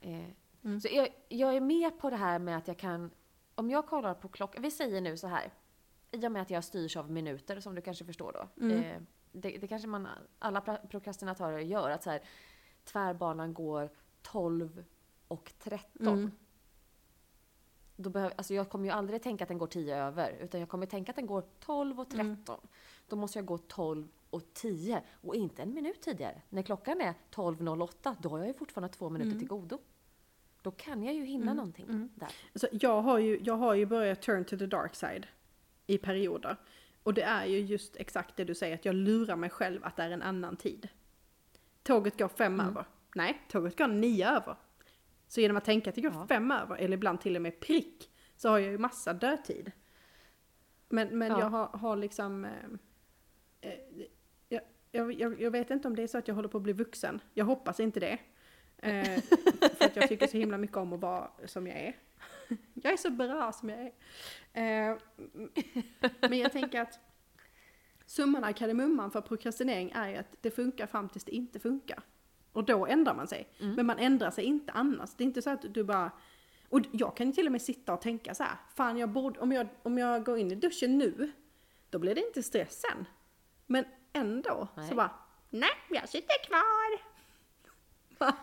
Eh, Mm. Så jag, jag är med på det här med att jag kan, om jag kollar på klockan, vi säger nu så här. I och med att jag styrs av minuter, som du kanske förstår då. Mm. Eh, det, det kanske man, alla prokrastinatörer gör. Att så här, tvärbanan går 12 och 13. Mm. Då behöver, alltså jag kommer ju aldrig tänka att den går 10 över, utan jag kommer tänka att den går 12 och 13. Mm. Då måste jag gå 12 och 10 och inte en minut tidigare. När klockan är 12.08, då har jag ju fortfarande två minuter Mm. till godo. Då kan jag ju hinna någonting där. Så jag, har ju, jag har ju börjat turn to the dark side i perioder. Och det är ju just exakt det du säger, att jag lurar mig själv att det är en annan tid. Tåget går fem över. Nej, tåget går nio över. Så genom att tänka att det går Ja. fem över, eller ibland till och med prick, så har jag ju massa dödtid. Men, men Ja. jag har, har liksom... Eh, eh, jag, jag, jag, vet inte om det är så att jag håller på att bli vuxen. Jag hoppas inte det. Eh, för att jag tycker så himla mycket om att vara som jag är. Jag är så bra som jag är. Eh, men jag tänker att summan av kardemumman för prokrastinering är ju att det funkar fram tills det inte funkar. Och då ändrar man sig. Men man ändrar sig inte annars. Det är inte så att du bara... Och jag kan ju till och med sitta och tänka så här, fan jag borde, om jag, om jag går in i duschen nu, då blir det inte stress sen. Men ändå, Nej. så bara, nej, jag sitter kvar. Va?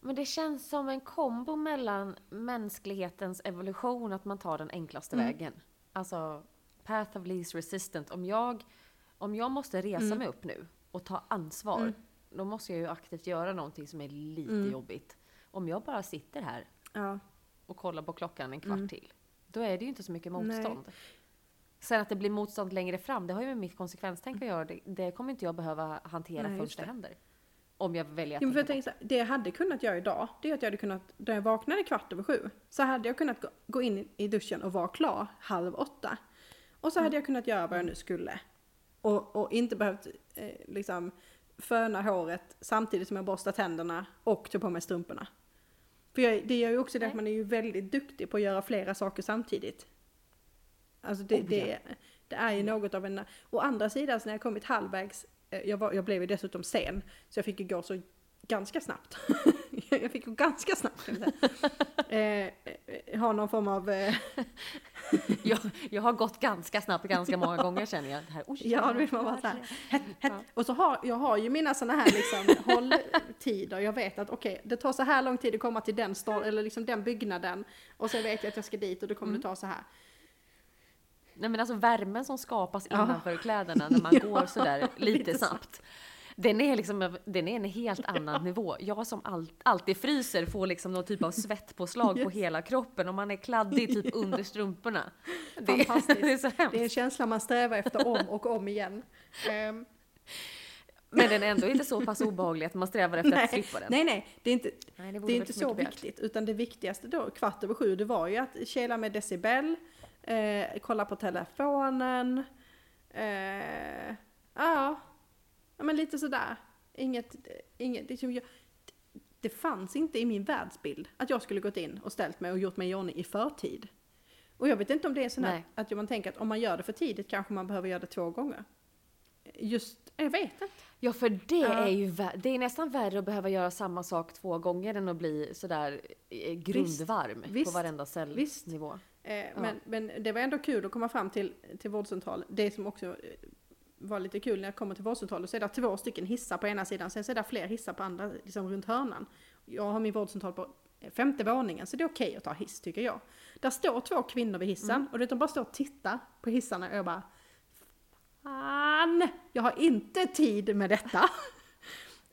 Men det känns som en kombo mellan mänsklighetens evolution, att man tar den enklaste vägen. Alltså, path of least resistant. Om jag, om jag måste resa mig upp nu och ta ansvar, då måste jag ju aktivt göra någonting som är lite jobbigt. Om jag bara sitter här Ja. och kollar på klockan en kvart till, då är det ju inte så mycket motstånd. Sen att det blir motstånd längre fram, det har ju med mitt konsekvenstänk att göra. Det, det kommer inte jag behöva hantera Nej, förrän det det. händer. Om jag väljer att Jo, för jag här, det jag hade kunnat göra idag, det är att jag hade kunnat, när jag vaknade kvart över sju, så hade jag kunnat gå, gå in i duschen och vara klar halv åtta. Och så hade jag kunnat göra vad jag nu skulle. Och, och inte behövt eh, liksom föna håret samtidigt som jag borstar tänderna och tar på mig strumporna. För jag, det gör ju också det att man är ju väldigt duktig på att göra flera saker samtidigt. Alltså det, Oh, det, ja. det är ju något av en... Å andra sidan, så när jag kommit halvvägs, eh, jag, var, jag blev ju dessutom sen, så jag fick ju gå så ganska snabbt. jag fick gå ganska snabbt säga. Eh, ha någon form av... Eh, Jag, jag har gått ganska snabbt ganska många gånger känner jag. Det här, ja, då vill man vara så här, hett, hett. Och så har jag har ju mina sådana här liksom hålltider. Jag vet att okej, det tar så här lång tid att komma till den stad, eller liksom den byggnaden. Och sen vet jag att jag ska dit och då kommer det ta så här. Nej men alltså värmen som skapas Ja. innanför kläderna när man Ja, går sådär lite, lite snabbt. Den är liksom, den är en helt annan nivå. Jag som all, alltid fryser får liksom någon typ av svettpåslag på Yes. hela kroppen och man är kladdig typ under strumporna. Det, Fantastiskt. det är så hemskt. Det är en känsla man strävar efter om och om igen. Ehm, Men den är ändå inte så pass obehaglig att man strävar efter att slippa den. nej, nej, det är inte, Nej, det, det är inte så viktigt. Utan det viktigaste då, kvart över sju, det var ju att kela med decibel, eh, kolla på telefonen, eh, ja, ja, men lite sådär. Inget, inget, liksom jag, det fanns inte i min världsbild att jag skulle gått in och ställt mig och gjort mig i ordning i förtid. Och jag vet inte om det är sån här, att man tänker att om man gör det för tidigt kanske man behöver göra det två gånger. Just, jag vet inte. Ja, för det Ja. är ju det är nästan värre att behöva göra samma sak två gånger än att bli sådär eh, grundvarm visst, på varenda visst. cellnivå. Eh, men, men det var ändå kul att komma fram till, till vårdcentralen. Det som också var lite kul när jag kommer till vårdcentralen så är det två stycken hissar på ena sidan, sen så är det fler hissar på andra, liksom runt hörnan. Jag har min vårdcentral på femte våningen så det är okej att ta hiss tycker jag. Där står två kvinnor vid hissen och det, de bara står och tittar på hissarna och jag bara Fan! Jag har inte tid med detta.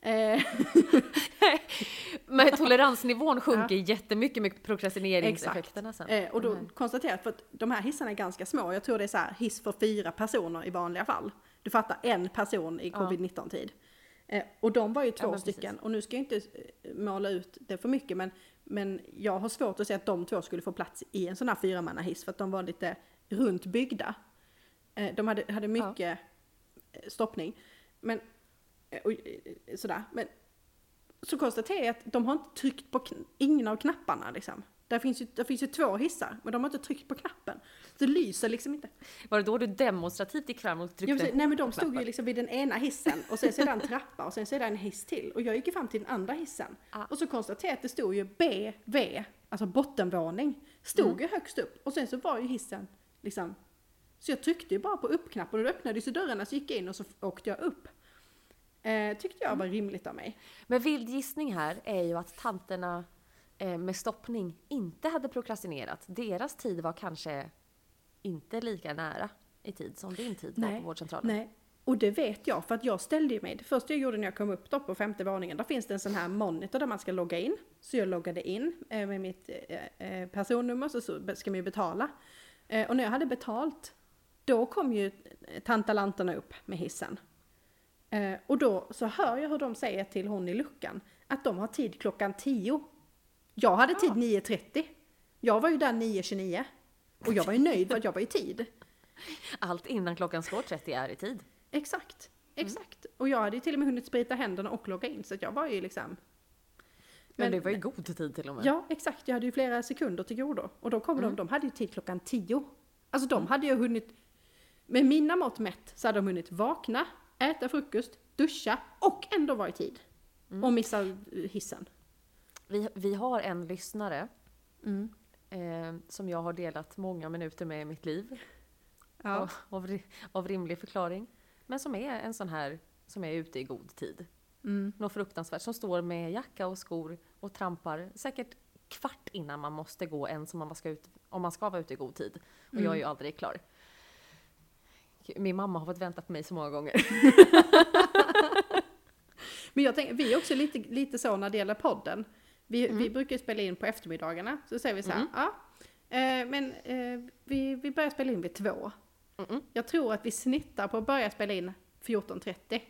eh, Men toleransnivån sjunker jättemycket med prokrastineringseffekterna sen. Eh, och då Mm. konstaterat, för att de här hissarna är ganska små, jag tror det är så här hiss för fyra personer i vanliga fall. Du fattar, en person i Ja. covid-19 tid. Eh, och de var ju två precis. stycken, och nu ska jag inte eh, måla ut det för mycket, men, men jag har svårt att se att de två skulle få plats i en sån här fyramannahiss, för att de var lite runt byggda. Eh, de hade, hade mycket eh, stoppning. Men, och, sådär. Men så konstaterar jag att de har inte tryckt på ingen av knapparna liksom. Där finns, ju, där finns ju två hissar, men de har inte tryckt på knappen. Det lyser liksom inte. Var det då du demonstrativt gick fram och tryckte? vill säga, nej men de stod ju liksom vid den ena hissen och sen så är det en trappa och sen så är det en hiss till. Och jag gick ju fram till den andra hissen. Ah. Och så konstaterade jag att det stod ju BV, alltså bottenvåning, stod Mm. ju högst upp. Och sen så var ju hissen liksom, så jag tryckte ju bara på upp-knappen och då öppnades ju dörrarna så gick jag in och så åkte jag upp. Eh, tyckte jag var rimligt av mig. Men vild gissning här är ju att tanterna med stoppning inte hade prokrastinerat. Deras tid var kanske inte lika nära i tid som din tid var Nej, på vårdcentralen. Nej, och det vet jag för att jag ställde ju mig, det första jag gjorde när jag kom upp då på femte våningen, där finns det en sån här monitor där man ska logga in. Så jag loggade in eh, med mitt eh, eh, personnummer så, så ska man ju betala. Eh, och när jag hade betalt, då kom ju eh, tantalanterna upp med hissen. Eh, och då så hör jag hur de säger till hon i luckan att de har tid klockan 10. Jag hade tid 9.30. Jag var ju där 9.29. Och jag var ju nöjd för att jag var i tid. Allt innan klockan slår 30 är i tid. Exakt, exakt. Och jag hade ju till och med hunnit sprita händerna och logga in så att jag var ju liksom... Men, Men- det var ju god tid till och med. Ja, exakt. Jag hade ju flera sekunder till godo. Och då kom de, de hade ju tid klockan tio. Alltså de hade ju hunnit... Med mina mått mätt så hade de hunnit vakna, äta frukost, duscha och ändå vara i tid. Och missa hissen. Vi, vi har en lyssnare Mm. eh, som jag har delat många minuter med i mitt liv. Ja. Av, av, ri- av rimlig förklaring. Men som är en sån här som är ute i god tid. Mm. Något fruktansvärt. Som står med jacka och skor och trampar säkert kvart innan man måste gå ens om man ska, ut, om man ska vara ute i god tid. Och jag är ju aldrig klar. Min mamma har fått vänta på mig så många gånger. Men jag tänker, vi är också lite, lite så när det gäller podden. Vi, Mm. vi brukar spela in på eftermiddagarna. Så säger vi så här, ja. Eh, men eh, vi, vi börjar spela in vid två. Jag tror att vi snittar på att börja spela in 14.30.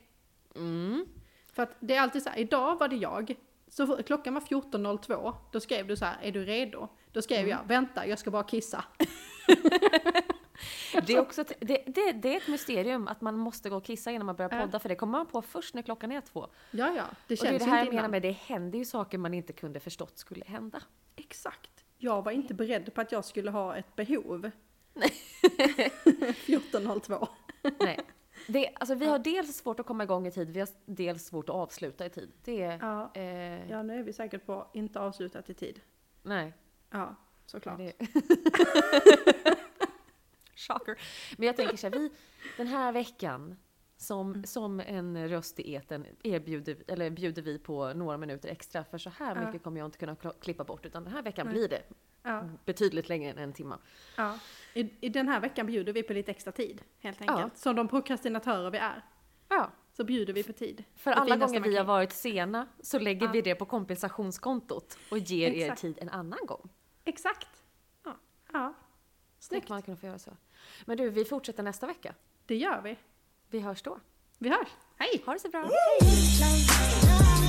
Mm. För att det är alltid så här, idag var det jag. Så klockan var 14.02, då skrev du så här, är du redo? Då skrev jag, vänta, jag ska bara kissa. Det, är också ett, det, det, det är ett mysterium att man måste gå och kissa innan man börjar Ja. podda, för det kommer man på först när klockan är två. Ja, ja, det Och det är känns det här jag menar med det händer ju saker man inte kunde förstått skulle hända. Exakt. Jag var inte beredd på att jag skulle ha ett behov. 14.02. Nej. Det, alltså, vi har dels svårt att komma igång i tid, vi har dels svårt att avsluta i tid. Det är... Ja, Eh, ja nu är vi säkert på inte avslutat i tid. Nej. Ja, såklart. Det... Shocker. Men jag tänker så här, vi, den här veckan, som, Mm. som en röst i eten erbjuder, eller bjuder vi på några minuter extra, för så här Ja. mycket kommer jag inte kunna klippa bort, utan den här veckan Nej. blir det Ja, betydligt längre än en timme. ja. I, I den här veckan bjuder vi på lite extra tid, helt enkelt. Som de prokrastinatörer vi är, Ja. så bjuder vi på tid. För Det alla gånger vi har varit sena så lägger vi det på kompensationskontot och ger er tid en annan gång. Exakt. Ja. ja. Snyggt. Snyggt. man kunna få göra så. Men du, vi fortsätter nästa vecka. Det gör vi. Vi hörs då. Vi hörs. Hej! Ha det så bra. Hej!